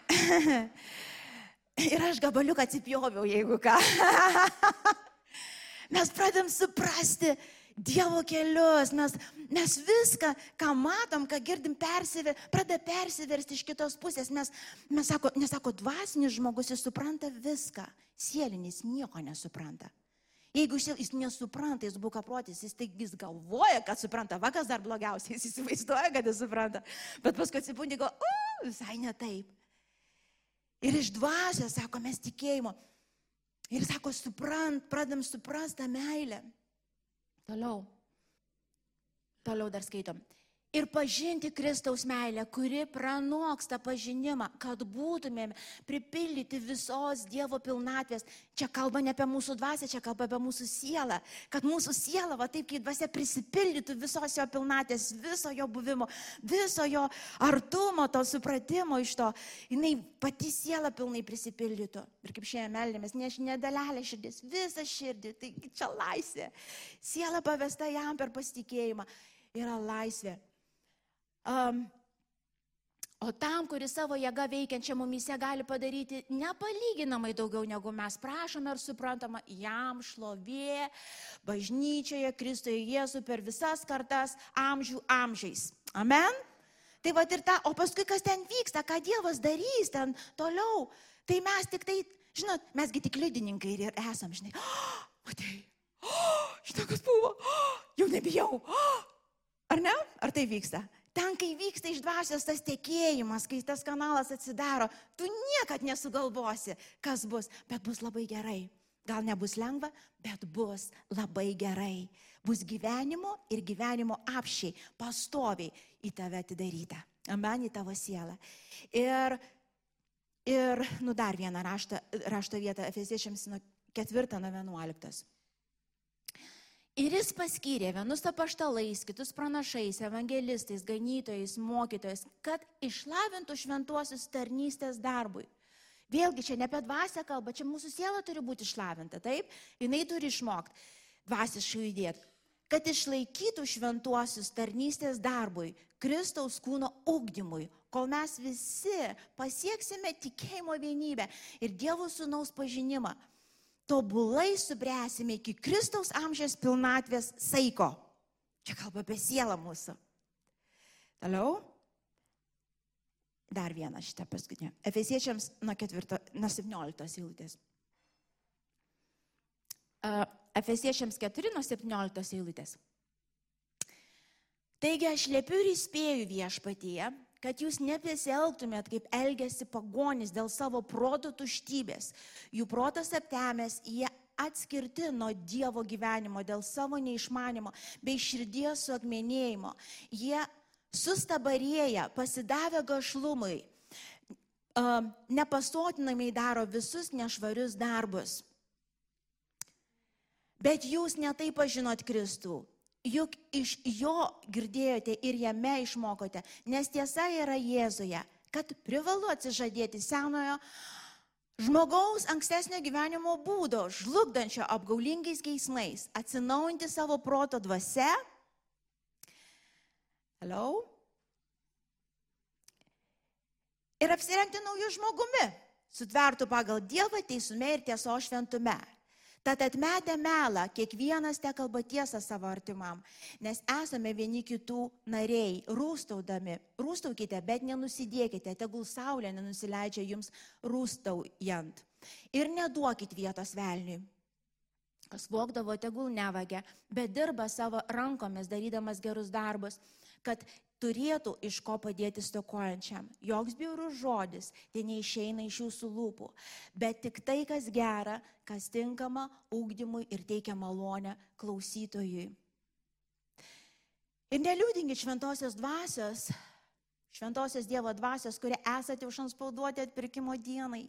*laughs* Ir aš gabaliuką atsipjoviau, jeigu ką. *laughs* mes pradėm suprasti Dievo kelius, mes, mes viską, ką matom, ką girdim, persiver, pradeda persiversti iš kitos pusės. Mes, mes sako, nesako, dvasinis žmogus, jis supranta viską, sielinis nieko nesupranta. Jeigu jis nesupranta, jis buka protis, jis tai jis galvoja, kad supranta, vakas dar blogiausiai, jis įsivaizduoja, kad jis supranta, bet paskui atsipūndė, go, o, visai ne taip. Ir iš dvasios, sako, mes tikėjimo. Ir sako, suprant, pradam suprastą meilę. Toliau. Toliau dar skaitom ir pažinti Kristaus meilę, kuri pranoksta pažinimą, kad būtumėm pripildyti visos Dievo pilnatvės. Čia kalba ne apie mūsų dvasę, čia kalba apie mūsų sielą. Kad mūsų siela, va taip kaip dvasia, prisipildytų visos jo pilnatvės, viso jo buvimo, viso jo artumo, to supratimo iš to. Jis pati siela pilnai prisipildytų. Ir kaip šiandien meldėmės, ne nedalelė širdis, visa širdį, tai čia laisvė. Siela pavesta jam per pasitikėjimą yra laisvė. Um, O tam, kuris savo jėga veikiančią mumise gali padaryti nepalyginamai daugiau, negu mes prašome ir suprantama, jam šlovė bažnyčioje Kristoje Jėzų per visas kartas amžių amžiais. Amen? Tai va ir ta, o paskui kas ten vyksta, ką Dievas darys ten toliau, tai mes tik tai, žinot, mesgi tik liudininkai ir esam, žinai, oh, matai, oh, žinai, kas buvo, oh, jau nebijau, oh, Ar ne? Ar tai vyksta? Ten, kai vyksta iš dvasios tas tekėjimas, kai tas kanalas atsidaro, tu niekad nesugalvosi, kas bus, bet bus labai gerai. Gal nebus lengva, bet bus labai gerai. Bus gyvenimo ir gyvenimo apšiai, pastoviai į tave atidaryta. Amen į tavo sielą. Ir, ir nu dar vieną raštą, rašto vietą, Efeziečiams nuo 4 nuo 11. Ir jis paskyrė vienus apaštalais, kitus pranašais, evangelistais, ganytojais, mokytojais, kad išlavintų šventuosius tarnystės darbui. Vėlgi čia ne apie dvasę kalba, čia mūsų siela turi būti išlavinta, taip? Jinai turi išmokti dvasiškai judėti. Kad išlaikytų šventuosius tarnystės darbui, Kristaus kūno ugdymui, kol mes visi pasieksime tikėjimo vienybę ir Dievo sūnaus pažinimą tobulai subręsime iki Kristaus amžiaus pilnatvės saiko. Čia kalba apie sielą mūsų. Toliau. Dar vieną šitą paskutinę. Efesiečiams nuo, ketvirto, nuo 17 eilutės. Efesiečiams 4 nuo 17 eilutės. Taigi aš liepiu ir įspėju viešpatyje, kad jūs nepesielgtumėt kaip elgesi pagonys dėl savo proto tuštybės. Jų protas aptemęs, jie atskirti nuo Dievo gyvenimo dėl savo neišmanimo bei širdies suakmenėjimo. Jie sustabarėję, pasidavę gašlumui, nepastotinamai daro visus nešvarius darbus. Bet jūs netai pažinot Kristų. Juk iš jo girdėjote ir jame išmokote, nes tiesa yra Jėzuje, kad privalu atsižadėti senojo žmogaus ankstesnio gyvenimo būdo, žlugdančio apgaulingais geismais, atsinaujinti savo proto dvasia. Hello? Ir apsirengti naujų žmogumi, sutvertų pagal Dievą teisume ir tieso šventume. Tad atmetę melą, kiekvienas te kalba tiesą savo artimam, nes esame vieni kitų nariai, rūstaudami. Rūstaukite, bet nenusidėkite, tegul saulė nenusileidžia jums rūstaujant. Ir neduokit vietos velniui. Kas vokdavo, tegul nevagia, bet dirba savo rankomis, darydamas gerus darbus, kad turėtų iš ko padėti stokojančiam. Joks biurus žodis, tai neišeina iš jūsų lūpų, bet tik tai, kas gera, kas tinkama ūkdymui ir teikia malonę klausytojui. Ir neliūdinkit šventosios dvasios, šventosios Dievo dvasios, kurie esate užanspauduoti atpirkimo dienai.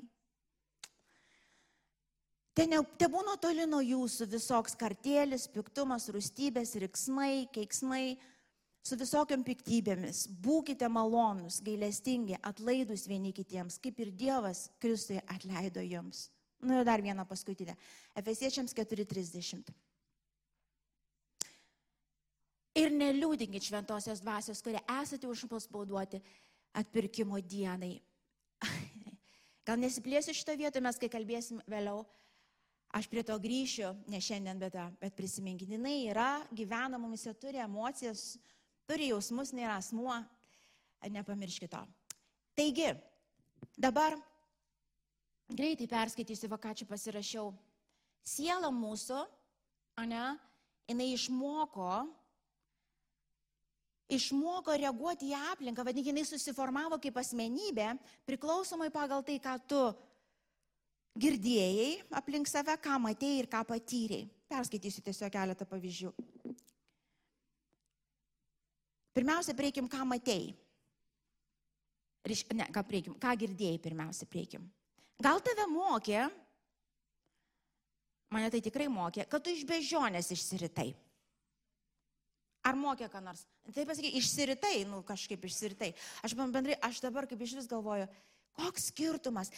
Te, ne, te būna toli nuo jūsų visoks kartėlis, piktumas, rūstybės, riksmai, keiksmai, su visokiam piktybėmis. Būkite malonus, gailestingi, atlaidus vieni kitiems, kaip ir Dievas Kristui atleido jums. Nu ir dar vieną paskutinę. Efesiečiams 4.30. Ir neliūdinkit šventosios dvasios, kurie esate užpaspauduoti atpirkimo dienai. *laughs* Gal nesiplėsiu šito vietoje, mes kai kalbėsim vėliau. Aš prie to grįšiu, ne šiandien, bet, bet prisiminkit, jinai yra, gyvena mumise, turi emocijas, turi jausmus, nėra asmuo, nepamirškite to. Taigi, dabar greitai perskaitysiu, va ką čia pasirašiau. Siela mūsų, ne, jinai išmoko, išmoko reaguoti į aplinką, vadinkim, jinai susiformavo kaip asmenybė, priklausomai pagal tai, ką tu girdėjai aplink save, ką matėjai ir ką patyrėjai. Perskaitysiu tiesiog keletą pavyzdžių. Pirmiausia, prieikim, ką matėjai. Ne, ką prieikim, ką girdėjai pirmiausia, prieikim. Gal tave mokė, mane tai tikrai mokė, kad tu iš bežionės išsiritai. Ar mokė ką nors? Tai pasakai, išsiritai, nu kažkaip išsiritai. Aš bendrai, aš dabar kaip iš vis galvoju, koks skirtumas,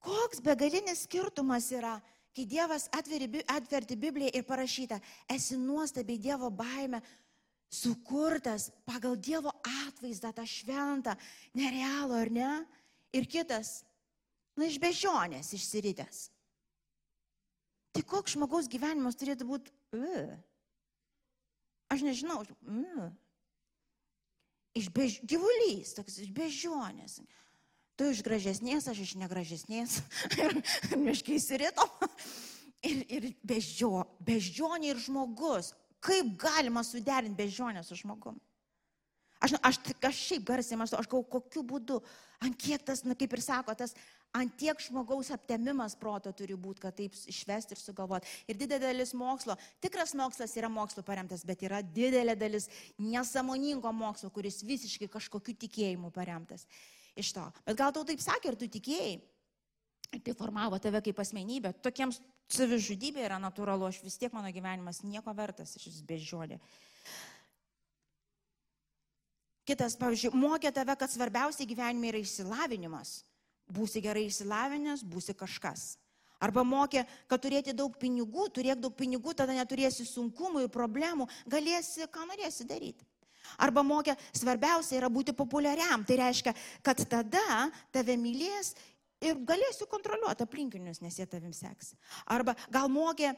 koks begalinis skirtumas yra, kai Dievas atverti Bibliją ir parašyta, esi nuostabiai Dievo baime, sukurtas pagal Dievo atvaizdą, tą šventą, nerealų ar ne? Ir kitas, na, iš bežionės išsiritęs. Tai koks žmogaus gyvenimas turėtų būti? Uh. Aš nežinau. Uh. Iš bež... gyvulys, toks iš bežionės. Tu iš gražesnės, aš iš negražesnės. *laughs* ir miškiai įsirito. *laughs* ir, ir bežio, bežionė ir žmogus. Kaip galima suderinti bežionę su žmogum? Aš, aš, aš šiaip garsiai mąstu, aš galvoju, kokiu būdu, ant kiek tas, na kaip ir sako, tas ant tiek žmogaus aptemimas proto turi būti, kad taip išvesti ir sugalvoti. Ir didelė dalis mokslo, tikras mokslas yra mokslo paremtas, bet yra didelė dalis nesamoningo mokslo, kuris visiškai kažkokiu tikėjimu paremtas iš to. Bet gal tau taip sakė ir tu tikėjai. Tai formavo tave kaip asmenybę. Tokiems savižudybė yra natūralu, aš vis tiek mano gyvenimas nieko vertas, aš vis bežodė. Kitas, pavyzdžiui, mokė tave, kad svarbiausia gyvenime yra išsilavinimas. Būsi gerai išsilavinęs, būsi kažkas. Arba mokė, kad turėti daug pinigų, turėk daug pinigų, tada neturėsi sunkumų ir problemų, galėsi, ką norėsi daryti. Arba mokė, svarbiausia yra būti populiariam. Tai reiškia, kad tada tave mylės ir galėsiu kontroliuoti aplinkinius, nes jie tavim seks. Arba gal mokė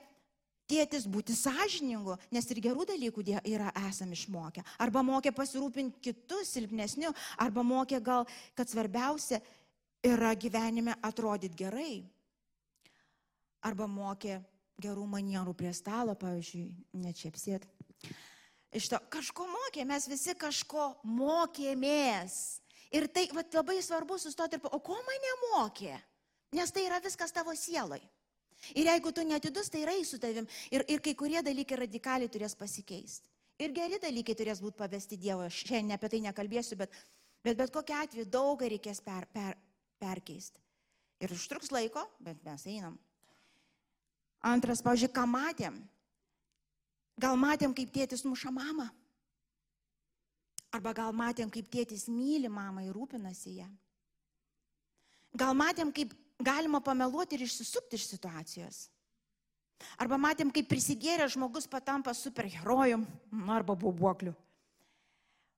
tėtis būti sąžiningu, nes ir gerų dalykų yra esam išmokę. Arba mokė pasirūpinti kitus silpnesniu, arba mokė gal, kad svarbiausia yra gyvenime atrodyti gerai. Arba mokė gerų manierų prie stalo, pavyzdžiui, nečiapsėt. Iš to kažko mokė, mes visi kažko mokėmės. Ir tai va, labai svarbu sustoti ir, o ko mane mokė? Nes tai yra viskas tavo sielai. Ir jeigu tu netidus, tai yra į su tavim. Ir, ir kai kurie dalykai radikaliai turės pasikeisti. Ir geri dalykai turės būti pavesti Dievo. Aš šiandien apie tai nekalbėsiu, bet bet, bet kokia atveju daugą reikės per, per, perkeisti. Ir užtruks laiko, bet mes einam. Antras, pavyzdžiui, ką matėm? Gal matėm, kaip tėtis muša mamą? Arba gal matėm, kaip tėtis myli mamą ir rūpinasi ją. Gal matėm, kaip galima pameluoti ir išsisukti iš situacijos. Arba matėm, kaip prisigėrė žmogus patampa superherojum nu, arba bubuokliu.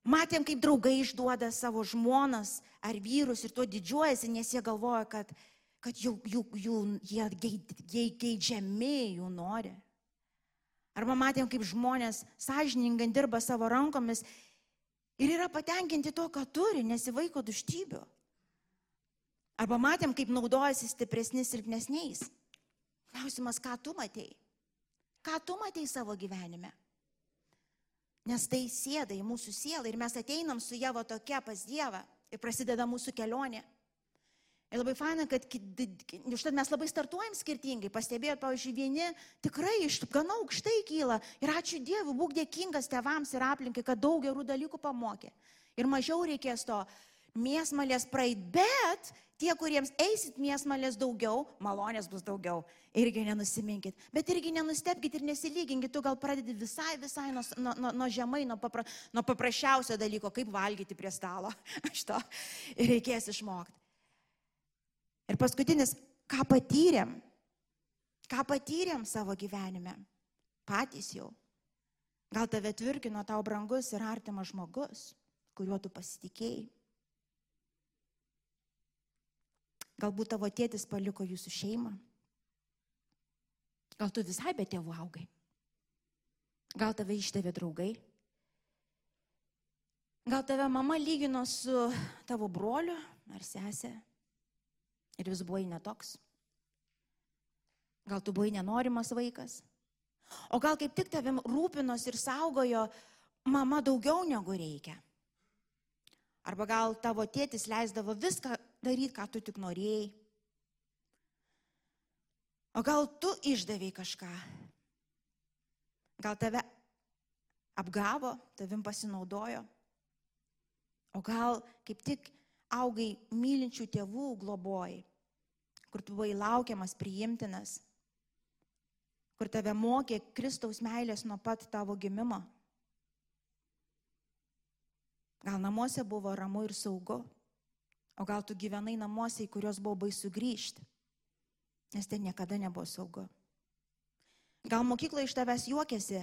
Matėm, kaip draugai išduoda savo žmonas ar vyrus ir tuo didžiuojasi, nes jie galvoja, kad, kad jų, jų, jų, jie, geidžiami, jų nori. Arba matėm, kaip žmonės sąžiningai dirba savo rankomis ir yra patenkinti to, ką turi, nesivaiko duštybių. Arba matėm, kaip naudojasi stipresni silpnesniais. Klausimas, ką tu matėjai? Ką tu matėjai savo gyvenime? Nes tai sėda į mūsų sielą ir mes ateinam su Dievo tokia pas Dievą ir prasideda mūsų kelionė. Ir labai faina, kad užtat mes labai startuojam skirtingai. Pastebėjot, pavyzdžiui, vieni tikrai iš gana aukštai kyla. Ir ačiū Dievui, būk dėkingas tevams ir aplinkai, kad daug gerų dalykų pamokė. Ir mažiau reikės to mėsmalės praeit. Bet tie, kuriems eisit mėsmalės daugiau, malonės bus daugiau. Irgi nenusiminkit. Bet irgi nenustepkite ir nesilyginkit. Tu gal pradedi visai, visai nuo, nuo, nuo žemai, nuo, papra, nuo paprasčiausio dalyko, kaip valgyti prie stalo. *laughs* Šito. Reikės išmokti. Ir paskutinis, ką patyrėm, ką patyrėm savo gyvenime, patys jau. Gal tave tvirkino tau brangus ir artimas žmogus, kuriuo tu pasitikėjai. Galbūt tavo tėtis paliko jūsų šeimą. Gal tu visai be tėvų augai. Gal tave ištėvė draugai. Gal tave mama lygino su tavo broliu ar sesė ir vis buvai netoks. Gal tu buvai nenorimas vaikas. O gal kaip tik tavim rūpinos ir saugojo mama daugiau negu reikia. Arba gal tavo tėtis leisdavo viską daryti, ką tu tik norėjai. O gal tu išdavėjai kažką. Gal tave apgavo, tavim pasinaudojo. O gal kaip tik augai mylinčių tėvų globojai kur tu buvai laukiamas, priimtinas, kur tave mokė Kristaus meilės nuo pat tavo gimimo. Gal namuose buvo ramu ir saugu, o gal tu gyvenai namuose, į kuriuos buvo baisu grįžti, nes ten niekada nebuvo saugu. Gal mokykla iš tavęs juokėsi,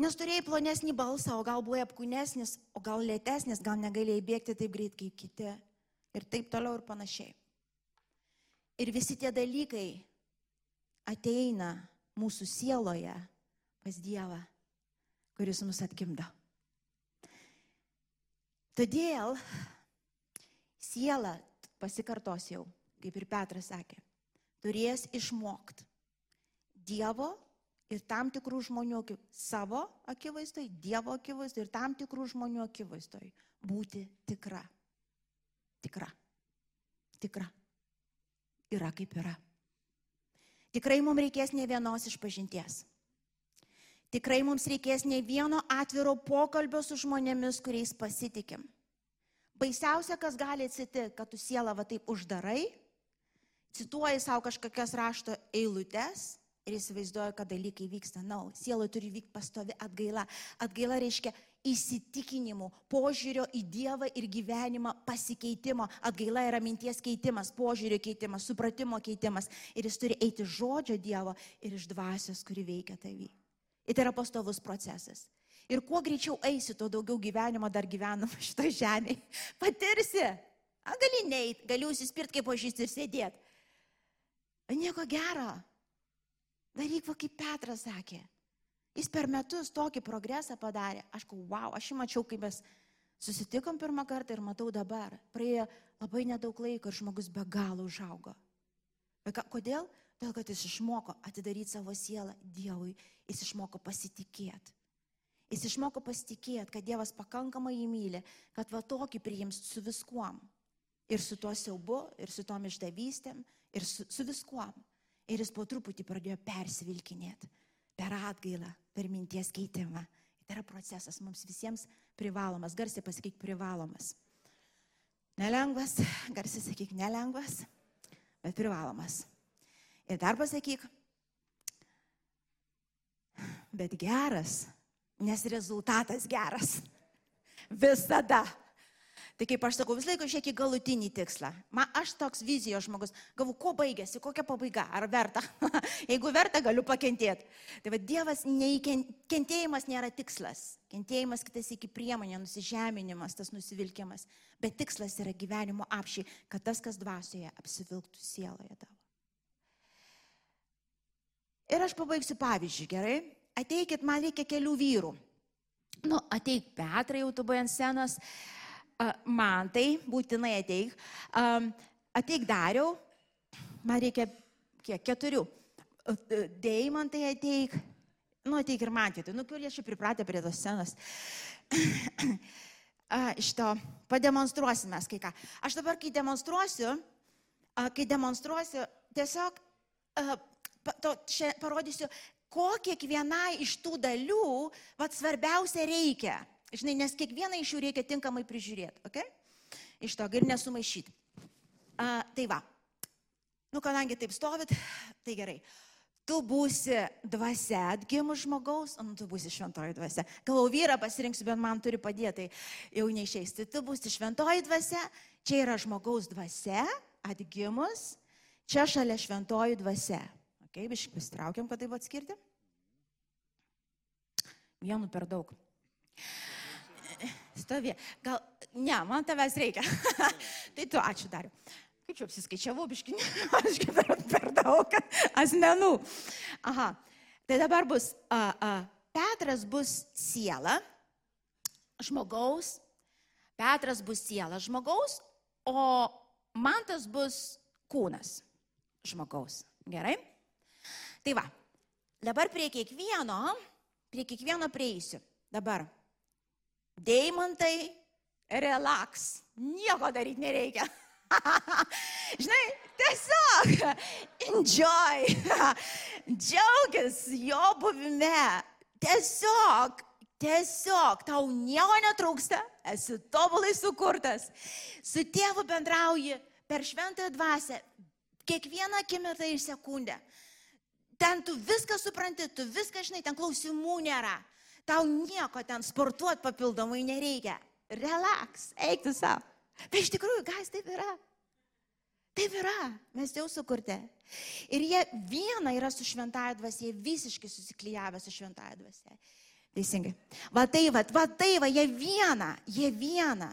nes turėjai plonesnį balsą, o gal buvai apkūnesnis, o gal lėtesnis, gal negalėjai bėgti taip greit kaip kiti ir taip toliau ir panašiai. Ir visi tie dalykai ateina mūsų sieloje pas Dievą, kuris mus atgimdo. Todėl siela, pasikartos jau, kaip ir Petras sakė, turės išmokti Dievo ir tam tikrų žmonių savo akivaizdoj, Dievo akivaizdoj ir tam tikrų žmonių akivaizdoj būti tikra. Tikra. Tikra. Yra kaip yra. Tikrai mums reikės ne vienos išpažinties. Tikrai mums reikės ne vieno atviro pokalbio su žmonėmis, kuriais pasitikim. Baisiausia, kas gali atsitikti, kad tu sielą va taip uždarai, cituoji savo kažkokias rašto eilutes ir įsivaizduoji, kad dalykai vyksta. Na, no, sieloje turi vykti pastovi atgaila. Atgaila reiškia įsitikinimų, požiūrio į Dievą ir gyvenimą pasikeitimo. Atgaila yra minties keitimas, požiūrio keitimas, supratimo keitimas. Ir jis turi eiti žodžio Dievo ir iš dvasios, kuri veikia tavį. Ir tai yra pastovus procesas. Ir kuo greičiau eisi, tuo daugiau gyvenimo dar gyvenam šitoje žemėje. *laughs* Patirsi. A, gali neit, gali užsispirti kaip ožys ir sėdėti. Nieko gero. Daryk, va kaip Petras sakė. Jis per metus tokį progresą padarė. Aš wow, aš jį mačiau, kai mes susitikom pirmą kartą ir matau dabar. Praėjo labai nedaug laiko ir žmogus be galo užaugo. Bet ką- Kodėl? Todėl, kad jis išmoko atidaryti savo sielą Dievui, jis išmoko pasitikėti. Jis išmoko pasitikėti, kad Dievas pakankamai jį myli, kad va tokį priims su viskuom. Ir su tuo siaubu, ir su tom išdavystėm, ir su, su viskuom. Ir jis po truputį pradėjo persivilkinėti per atgailą, per minties keitimą. Tai yra procesas mums visiems privalomas, garsiai pasakyk privalomas. Nelengvas, garsiai sakyk nelengvas, bet privalomas. Ir dar pasakyk, bet geras, nes rezultatas geras. Visada. Tai kaip aš sakau, vis laiko žiūrėk į galutinį tikslą. Man aš toks vizijos žmogus, galvu, kuo baigėsi, kokia pabaiga, ar verta. *laughs* Jeigu verta, galiu pakentėti. Tai va Dievas, kentėjimas nėra tikslas. Kentėjimas kitas iki priemonė, nusižeminimas, tas nusivilkimas. Bet tikslas yra gyvenimo apšiai, kad tas, kas dvasioje, apsivilktų sieloje tavo. Ir aš pabaigsiu pavyzdžiui, gerai? Ateikit, man reikia kelių vyrų. Nu, ateik Petrai, jau tu buvai ant scenos. A, Man tai būtinai ateik. Ateik dariau. Man reikia kiek? Keturių. Deimantai ateik. Nu, ateik ir man kitai. Nu, kurie jau pripratę prie tos scenos. *clears throat* Iš to pademonstruosime kai ką. Aš dabar, kai demonstruosiu, kai demonstruosiu, tiesiog to, čia parodysiu, ko kiekvienai iš tų dalių vat, svarbiausia reikia. Žinai, nes kiekvieną iš jų reikia tinkamai prižiūrėti. Okay? Iš to ir nesumaišyti. A, tai va. Nu, kadangi taip stovit, tai gerai. Tu būsi dvasia atgimus žmogaus, o nu, tu būsi šventoji dvasia. Galvau, vyrą pasirinksiu, bet man turi padėti, tai jau neišeis. Tai tu būsi šventoji dvasia, čia yra žmogaus dvasia atgimus, čia šalia šventoji dvasia. Ok, biškai pasitraukiam, kad taip atskirti. Vienu per daug. Stovė. Gal, ne, man tavęs reikia. *laughs* tai tu, ačiū dariu. Kaip čia apsiskaičiavau, biškinė, *laughs* aš per, per daug asmenų. Aha, tai dabar bus, a, a, Petras bus siela žmogaus, Petras bus siela žmogaus, o Mantas bus kūnas žmogaus. Gerai? Tai va, dabar prie kiekvieno, prie kiekvieno prieisiu. Dabar. Deimantai, relax. Nieko daryti nereikia. *laughs* Žinai, tiesiog enjoy. *laughs* Džiaugis jo buvime. Tiesiog, tiesiog, tau nieko netrūksta, esi tobulai sukurtas. Su tėvu bendrauji per šventąją dvasę kiekvieną akimirką ir sekundę. Ten tu viską supranti, tu viską žinai, ten klausimų nėra. Tau nieko ten sportuoti papildomai nereikia. Relax, eik tu savo. Bet iš tikrųjų, gas taip yra. Taip yra, mes jau sukurti. Ir jie viena yra su šventąją dvasia, jie visiškai susiklyjavę su šventąją dvasia. Teisingai. Va tai, va, va tai, va, jie viena, jie viena.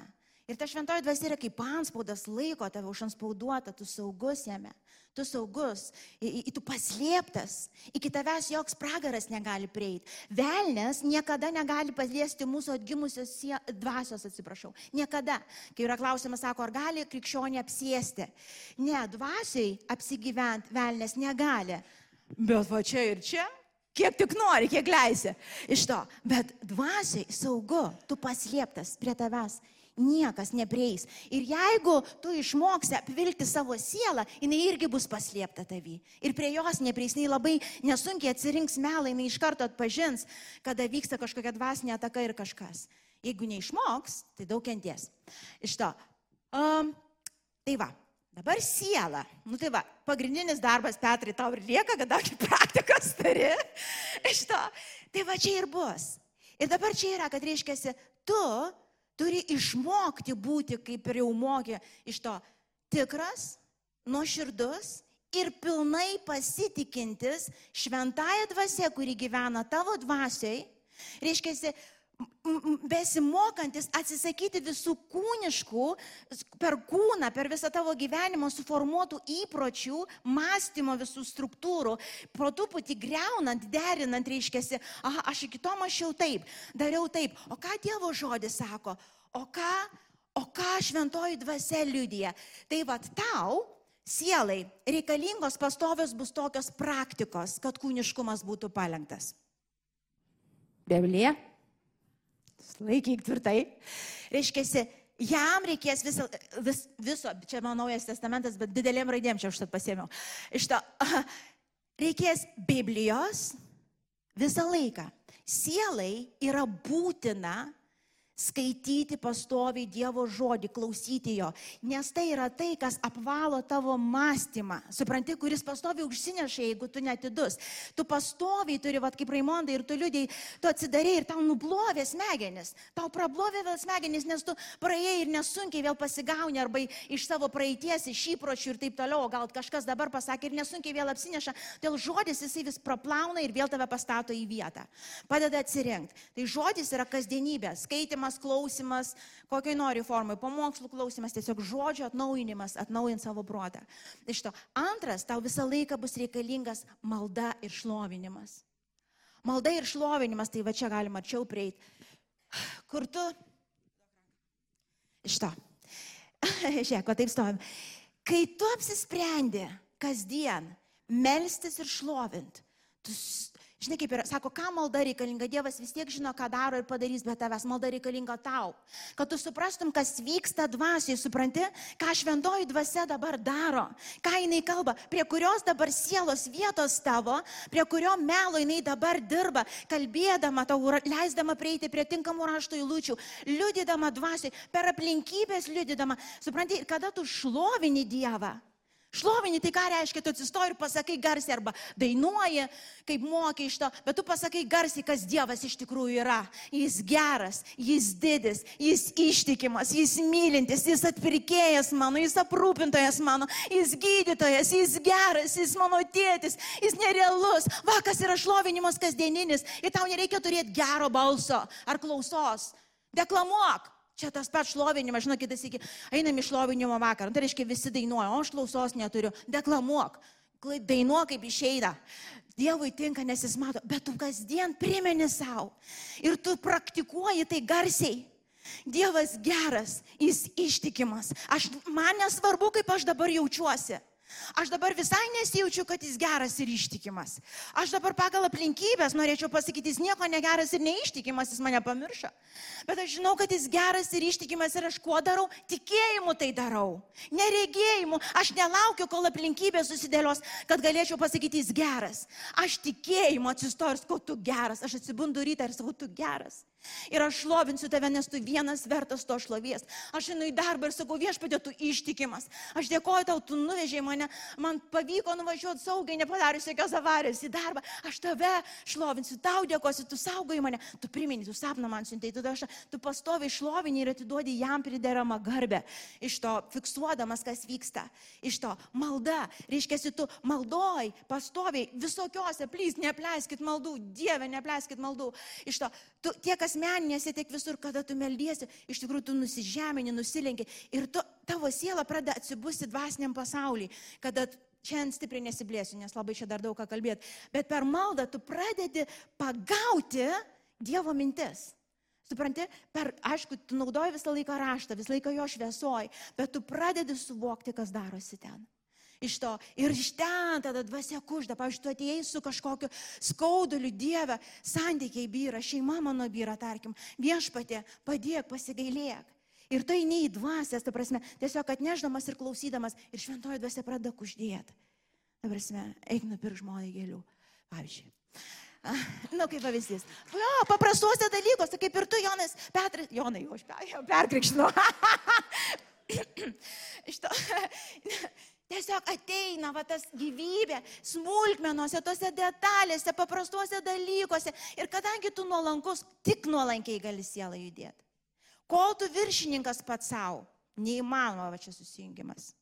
Ir ta šventoji dvasia yra kaip anspaudas laiko tave užanspauduota, tu saugus jame, tu saugus, į, į, tu paslėptas, iki tavęs joks pragaras negali prieiti. Velnes niekada negali paliesti mūsų atgimusios sie- dvasios, atsiprašau. Niekada. Kai yra klausimas, sako, ar gali krikščionį apsėsti? Ne, dvasiai apsigyventi velnes negali. Bet va čia ir čia kiek tik nori, kiek leisi iš to. Bet dvasiai saugu, tu paslėptas prie tavęs. Niekas neprieis. Ir jeigu tu išmoksi apvilti savo sielą, jinai irgi bus paslėpta tavy. Ir prie jos neprieis, jinai labai nesunkiai atsirinks melą, jinai iš karto atpažins, kada vyksta kažkokia dvasinė ataka ir kažkas. Jeigu neišmoks, tai daug kenties. Iš to. Um, tai va, Dabar siela. Nu tai va, pagrindinis darbas, Petrai, tau ir lieka, kadangi praktikas turi. Iš to. Tai va čia ir bus. Ir dabar čia yra, kad reiškia, tu turi išmokti būti, kaip ir jau mokė, iš to tikras, nuoširdus ir pilnai pasitikintis šventąją dvasę, kuri gyvena tavo dvasiai. Reiškia, besimokantis atsisakyti visų kūniškų, per kūną, per visą tavo gyvenimo suformuotų įpročių, mąstymo visų struktūrų, pro truputį greunant, derinant, reiškia, aha, aš iki to mačiau taip, dariau taip, o ką Dievo žodis sako, o ką, o ką šventoji dvasia liudija. Tai vad tau, sielai, reikalingos pastovios bus tokios praktikos, kad kūniškumas būtų palengtas. Biblija Laikyk tvirtai. Reiškia, jam reikės viso, vis, viso, čia mano naujas testamentas, bet didelėm raidėm čia užtat pasėmiau. Iš to reikės Biblijos visą laiką. Sielai yra būtina skaityti pastoviai Dievo žodį, klausyti jo, nes tai yra tai, kas apvalo tavo mąstymą, supranti, kuris pastoviai užsineša, jeigu tu netidus. Tu pastoviai turi, vad kaip Raimondai ir tu liūdėjai, tu atsidarėjai ir tau nublovė smegenis, tau prablovė vėl smegenis, nes tu praėjai ir nesunkiai vėl pasigauni arba iš savo praeities, iš įpročių ir taip toliau, gal kažkas dabar pasakė ir nesunkiai vėl apsineša, dėl žodis jisai vis praplauna ir vėl tave pastato į vietą, padeda atsirinkti. Tai žodis yra kasdienybė, skaitimas skaitymas, klausimas, kokiai nori formai, pamokslų klausimas, tiesiog žodžio atnaujinimas, atnaujint savo protą. Iš to antras, tau visą laiką bus reikalingas malda ir šlovinimas. Malda ir šlovinimas, tai va čia galima arčiau prieiti. Kur tu? Iš to. *laughs* Žiūrėk, o taip stovim. Kai tu apsisprendi kasdien melstis ir šlovint, tu Žinai, kaip yra, sako, ką malda reikalinga, Dievas vis tiek žino, ką daro ir padarys be tavęs, malda reikalinga tau. Kad tu suprastum, kas vyksta dvasiai, supranti, ką šventoji dvasia dabar daro, ką jinai kalba, prie kurios dabar sielos vietos tavo, prie kurio melo jinai dabar dirba, kalbėdama tau, leisdama prieiti prie tinkamų rašto įlūčių, liudydama dvasiai, per aplinkybės liudydama. Supranti, kada tu šlovini Dievą, Šlovinį tai ką reiškia, tu atsistoji ir pasakai garsiai arba dainuoji, kaip mokai iš to, bet tu pasakai garsiai, kas Dievas iš tikrųjų yra. Jis geras, jis didis, jis ištikimas, jis mylintis, jis atpirkėjas mano, jis aprūpintojas mano, jis gydytojas, jis geras, jis mano tėtis, jis nerealus. Va, kas yra šlovinimas kasdieninis ir tau nereikia turėti gero balso ar klausos. Deklamuok. Čia tas pats šlovinimas, žinokit, kitas iki, einam į šlovinimo vakarą. Nu, tai reiškia, visi dainuoja, o aš klausos neturiu. Deklamuok, dainuok kaip išeina. Dievui tinka, nes jis mato, bet tu kasdien primeni savo. Ir tu praktikuoji tai garsiai. Dievas geras, jis ištikimas. Aš, man nesvarbu, kaip aš dabar jaučiuosi. Aš dabar visai nesijaučiu, kad jis geras ir ištikimas. Aš dabar pagal aplinkybės norėčiau pasakyti, jis nieko negeras ir neištikimas, jis mane pamiršo. Bet aš žinau, kad jis geras ir ištikimas ir aš kuo darau? Tikėjimu tai darau. Neregėjimu. Aš nelaukiu, kol aplinkybės susidėlios, kad galėčiau pasakyti, jis geras. Aš tikėjimu atsistoju ir sakau, tu geras. Aš atsibundu rytą ir sakau, tu geras. Ir aš šlovinsiu tave, nes tu vienas vertas to šlovies. Aš einu į darbą ir sakau, viešpatė, tu ištikimas. Aš dėkoju tau, tu nuvežėjai mane, man pavyko nuvažiuoti saugiai, nepadarius jokios avarijos į darbą. Aš tave šlovinsiu, tau dėkosiu, tu saugai mane, tu primini, tu sapną man siuntai, tu, aš, tu pastoviai šlovini ir atiduodi jam prideramą garbę. Iš to fiksuodamas, kas vyksta. Iš to malda, reiškia, tu maldoj, pastoviai, visokiose, plys, neapleiskit maldų, Dieve, neapleiskit maldų. Iš to, tu, tie, kas asmeninėse, tiek visur, kada tu meldiesi, iš tikrųjų tu nusižemini, nusilenki ir tu, tavo siela pradeda atsibusti dvasiniam pasauliui, kada šiandien stipriai nesiblėsiu, nes labai čia dar daug ką kalbėti, bet per maldą tu pradedi pagauti Dievo mintis. Supranti, per, aišku, tu naudoji visą laiką raštą, visą laiką jo šviesoj, bet tu pradedi suvokti, kas darosi ten. Iš to. Ir iš ten tada dvasia kužda. Pavyzdžiui, tu atėjai su kažkokiu skauduliu Dieve, santykiai vyra, šeima mano vyra, tarkim, viešpatė, padėk, pasigailėk. Ir tai ne į dvasės, ta prasme, tiesiog atneždamas ir klausydamas, ir šventoji dvasia pradeda kuždėti. Ta prasme, eik nupirk žmonai gėlių. Pavyzdžiui. Na, nu, kaip pavyzdys. Jo, paprastuose dalykuose, kaip ir tu, Jonas, Petras, Jonai, jau aš perkrikštinu. *laughs* Iš to, tiesiog ateina va tas gyvybė smulkmenuose, tose detalėse, paprastuose dalykuose. Ir kadangi tu nuolankus, tik nuolankiai gali sielą judėti. Kol tu viršininkas pats savo, neįmanoma va čia susijungimas.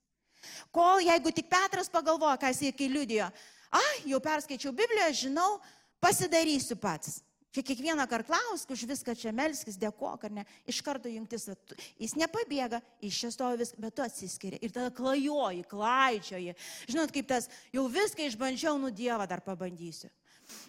Kol jeigu tik Petras pagalvoja, ką jis kai liudijo, ah, jau perskaičiau Bibliją, žinau, pasidarysiu pats. Čia kiekvieną kartą klausk, už viską čia melskis, dėkok, ar ne, iš karto jungtis, jis nepabėga, iš čia stovi viską, bet tu atsiskiri ir tada klajoji, klaidžioji. Žinot, kaip tas, jau viską išbandžiau, nu Dievą dar pabandysiu.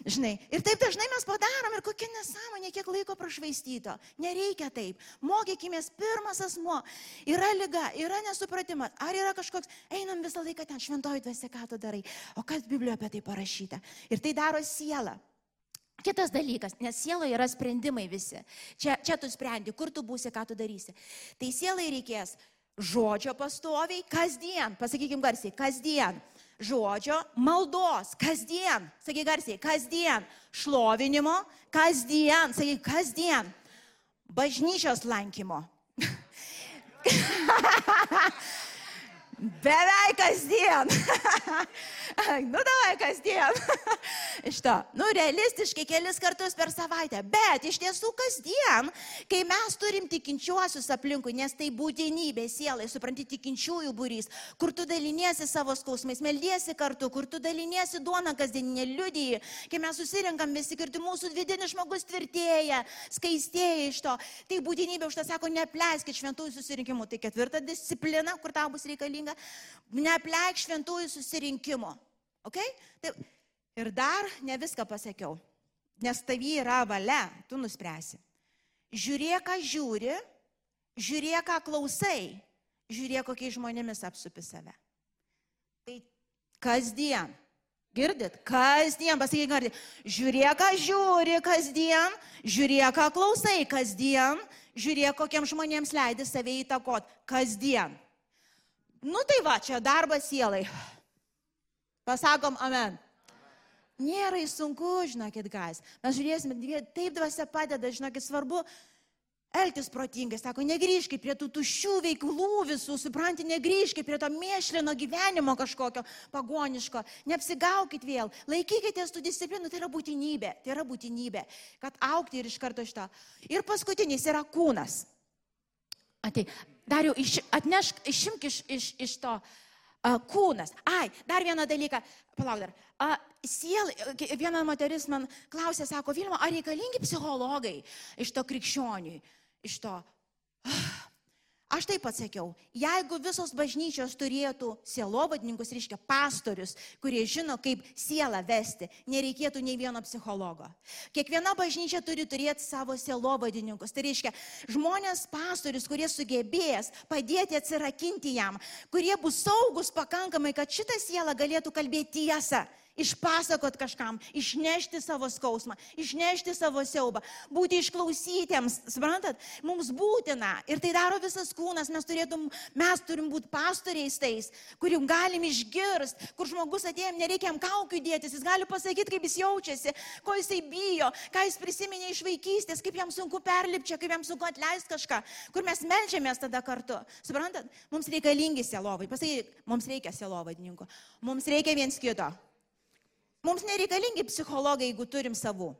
Žinai, ir taip dažnai mes padarom ir kokia nesąmonė, kiek laiko prašvaistyto. Nereikia taip. Mokykime, pirmas asmo. Yra lyga, yra nesupratimas. Ar yra kažkoks, einam visą laiką ten šventoji dvasia, ką tu darai. O kas Biblijoje apie tai parašyta? Ir tai daro siela. Kitas dalykas, nes sieloje yra sprendimai visi. Čia, čia tu sprendi, kur tu būsi, ką tu darysi. Tai sielai reikės žodžio pastoviai, kasdien, pasakykim garsiai, kasdien žodžio, maldos, kasdien, sakyk garsiai, kasdien, šlovinimo, kasdien, sakyk kasdien, bažnyčios lankymo. *laughs* Beveik kasdien. *laughs* nu, davai kasdien. *laughs* iš to. Nu, realistiškai kelis kartus per savaitę. Bet iš tiesų kasdien, kai mes turim tikinčiuosius aplinkui, nes tai būtinybė sielai, supranti, tikinčiųjų būrys, kur tu daliniesi savo skausmais, meldiesi kartu, kur tu daliniesi duona kasdieninė liudyji, kai mes susirinkam visi kartu, mūsų vidinis žmogus tvirtėja, skaistėja iš to. Tai būtinybė už tą sako, nepleiskit šventųjų susirinkimų. Tai ketvirta disciplina, kur tau bus reikalinga, nepleik šventųjų susirinkimo. Okay? Taip. Ir dar ne viską pasakiau, nes tavy yra valia, tu nuspręsi. Žiūrėk, ką žiūri, žiūrėk, ką klausai, žiūrėk, kokiais žmonėmis apsupi save. Tai kasdien. Girdit? Kasdien, pasakyk, girdit. Žiūrėk, ką žiūri kasdien, žiūrėk, ką klausai kasdien, žiūrėk, kokiem žmonėms leidi save įtakot kasdien. Nu tai va, čia darbas sielai. Pasakom amen. Nėra sunku, žinokit, gas. Mes žiūrėsime, taip dvasia padeda, žinokit, svarbu elgtis protingai. Sako, negrįžkit prie tų tuščių veiklų visų, supranti, negrįžkit prie to mėšlino gyvenimo kažkokio pagoniško. Neapsigaukit vėl, laikykitės tų disciplinų, tai yra būtinybė, tai yra būtinybė, kad aukti ir iš karto to. Ir paskutinis yra kūnas. Atei, dariau, iš, atnešk, išimk iš, iš, iš to a, kūnas. Ai, dar vieną dalyką, palauk dar. A, siel, viena moteris man klausė, sako, Vilma, ar reikalingi psichologai iš to krikščioniui, iš to. Ah, Aš taip atsakiau, jeigu visos bažnyčios turėtų sielovadininkus, reiškia pastorius, kurie žino, kaip sielą vesti, nereikėtų nei vieno psichologo. Kiekviena bažnyčia turi turėti savo sielovadininkus. Tai reiškia žmonės, pastorius, kurie sugebės padėti atsirakinti jam, kurie bus saugus pakankamai, kad šitą sielą galėtų kalbėti tiesą išpasakot kažkam, išnešti savo skausmą, išnešti savo siaubą, būti išklausytiems, suprantat, mums būtina ir tai daro visas kūnas, mes, turėtum, mes turim būti pastoriais tais, kurių galim išgirst, kur žmogus atėjom, nereikia jam kaukių dėtis, jis gali pasakyti, kaip jis jaučiasi, ko jisai bijo, ką jis prisiminė iš vaikystės, kaip jam sunku perlipčia, kaip jam sunku atleisti kažką, kur mes melžiamės tada kartu. Suprantat, mums reikalingi sielovai, pasakyk, mums reikia sielovadininko, mums reikia viens kito. Mums nereikalingi psichologai, jeigu turim savų.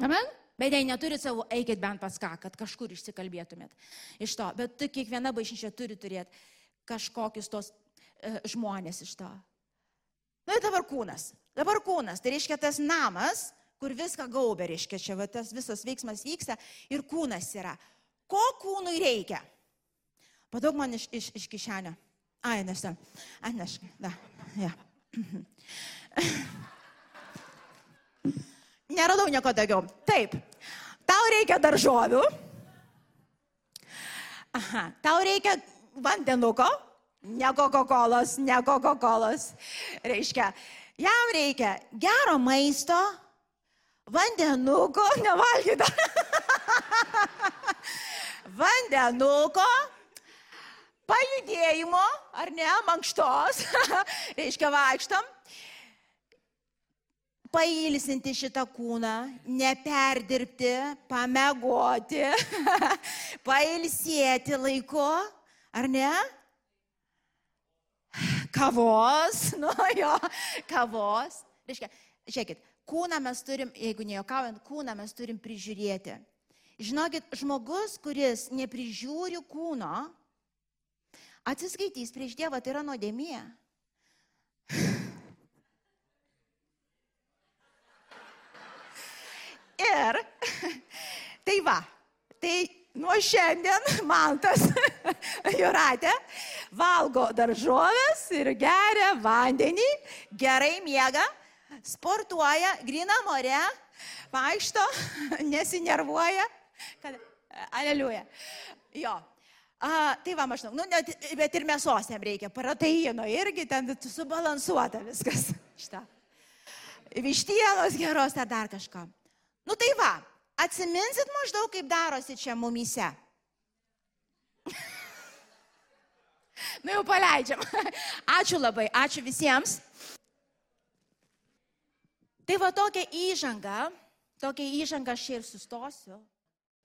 Amen? Bet jei neturit savų, eikit bent pas ką, kad kažkur išsikalbėtumėt iš to. Bet kiekviena bažnyčia turi turėti kažkokius tos e, žmonės iš to. Na ir dabar kūnas. Dabar kūnas. Tai reiškia tas namas, kur viską gaubė, reiškia čia va, tas visas veiksmas vyksta ir kūnas yra. Ko kūnui reikia? Padaug man iš, iš, iš kišenio. Ai, nešta. Atnešk. Da. Ja. *clears throat* *laughs* Neradau nieko daugiau. Taip, tau reikia daržovių. Aha, tau reikia vandenuko, Ne Coca-Colos, ne Coca-Colos. Reiškia, jam reikia gero maisto, vandenuko, *laughs* nevalgyta. vandenuko, pajudėjimo, ar ne, mankštos, *laughs* reiškia vaikštam, pailsinti šitą kūną, neperdirbti, pamegoti, *laughs* pailsėti laiko, ar ne? Kavos, *laughs* nu jo, kavos. Reiškia, žiūrėkit, kūną mes turim, jeigu nejuokaujant, kūną mes turim prižiūrėti. Žinokit, žmogus, kuris neprižiūri kūno, atsiskaitys prieš Dievą, tai yra nuodėmė. Ir *laughs* tai va, tai nuo šiandien *laughs* Mantas *laughs* Juratė valgo daržovės ir geria vandenį, gerai miega, sportuoja, grina more, vaikšto, nesinervuoja. Kad, aleliuja. Jo. A, tai va, maždaug, nu, net, bet ir mėsos jam reikia, proteino irgi ten subalansuota viskas. Šitą. Vištienos geros ar dar kažką. Nu tai va, atsiminsit maždaug, kaip darosi čia mumyse. *laughs* nu jau paleidžiam. *laughs* Ačiū labai, ačiū visiems. Tai va tokia įžanga, tokia įžanga aš ir sustosiu.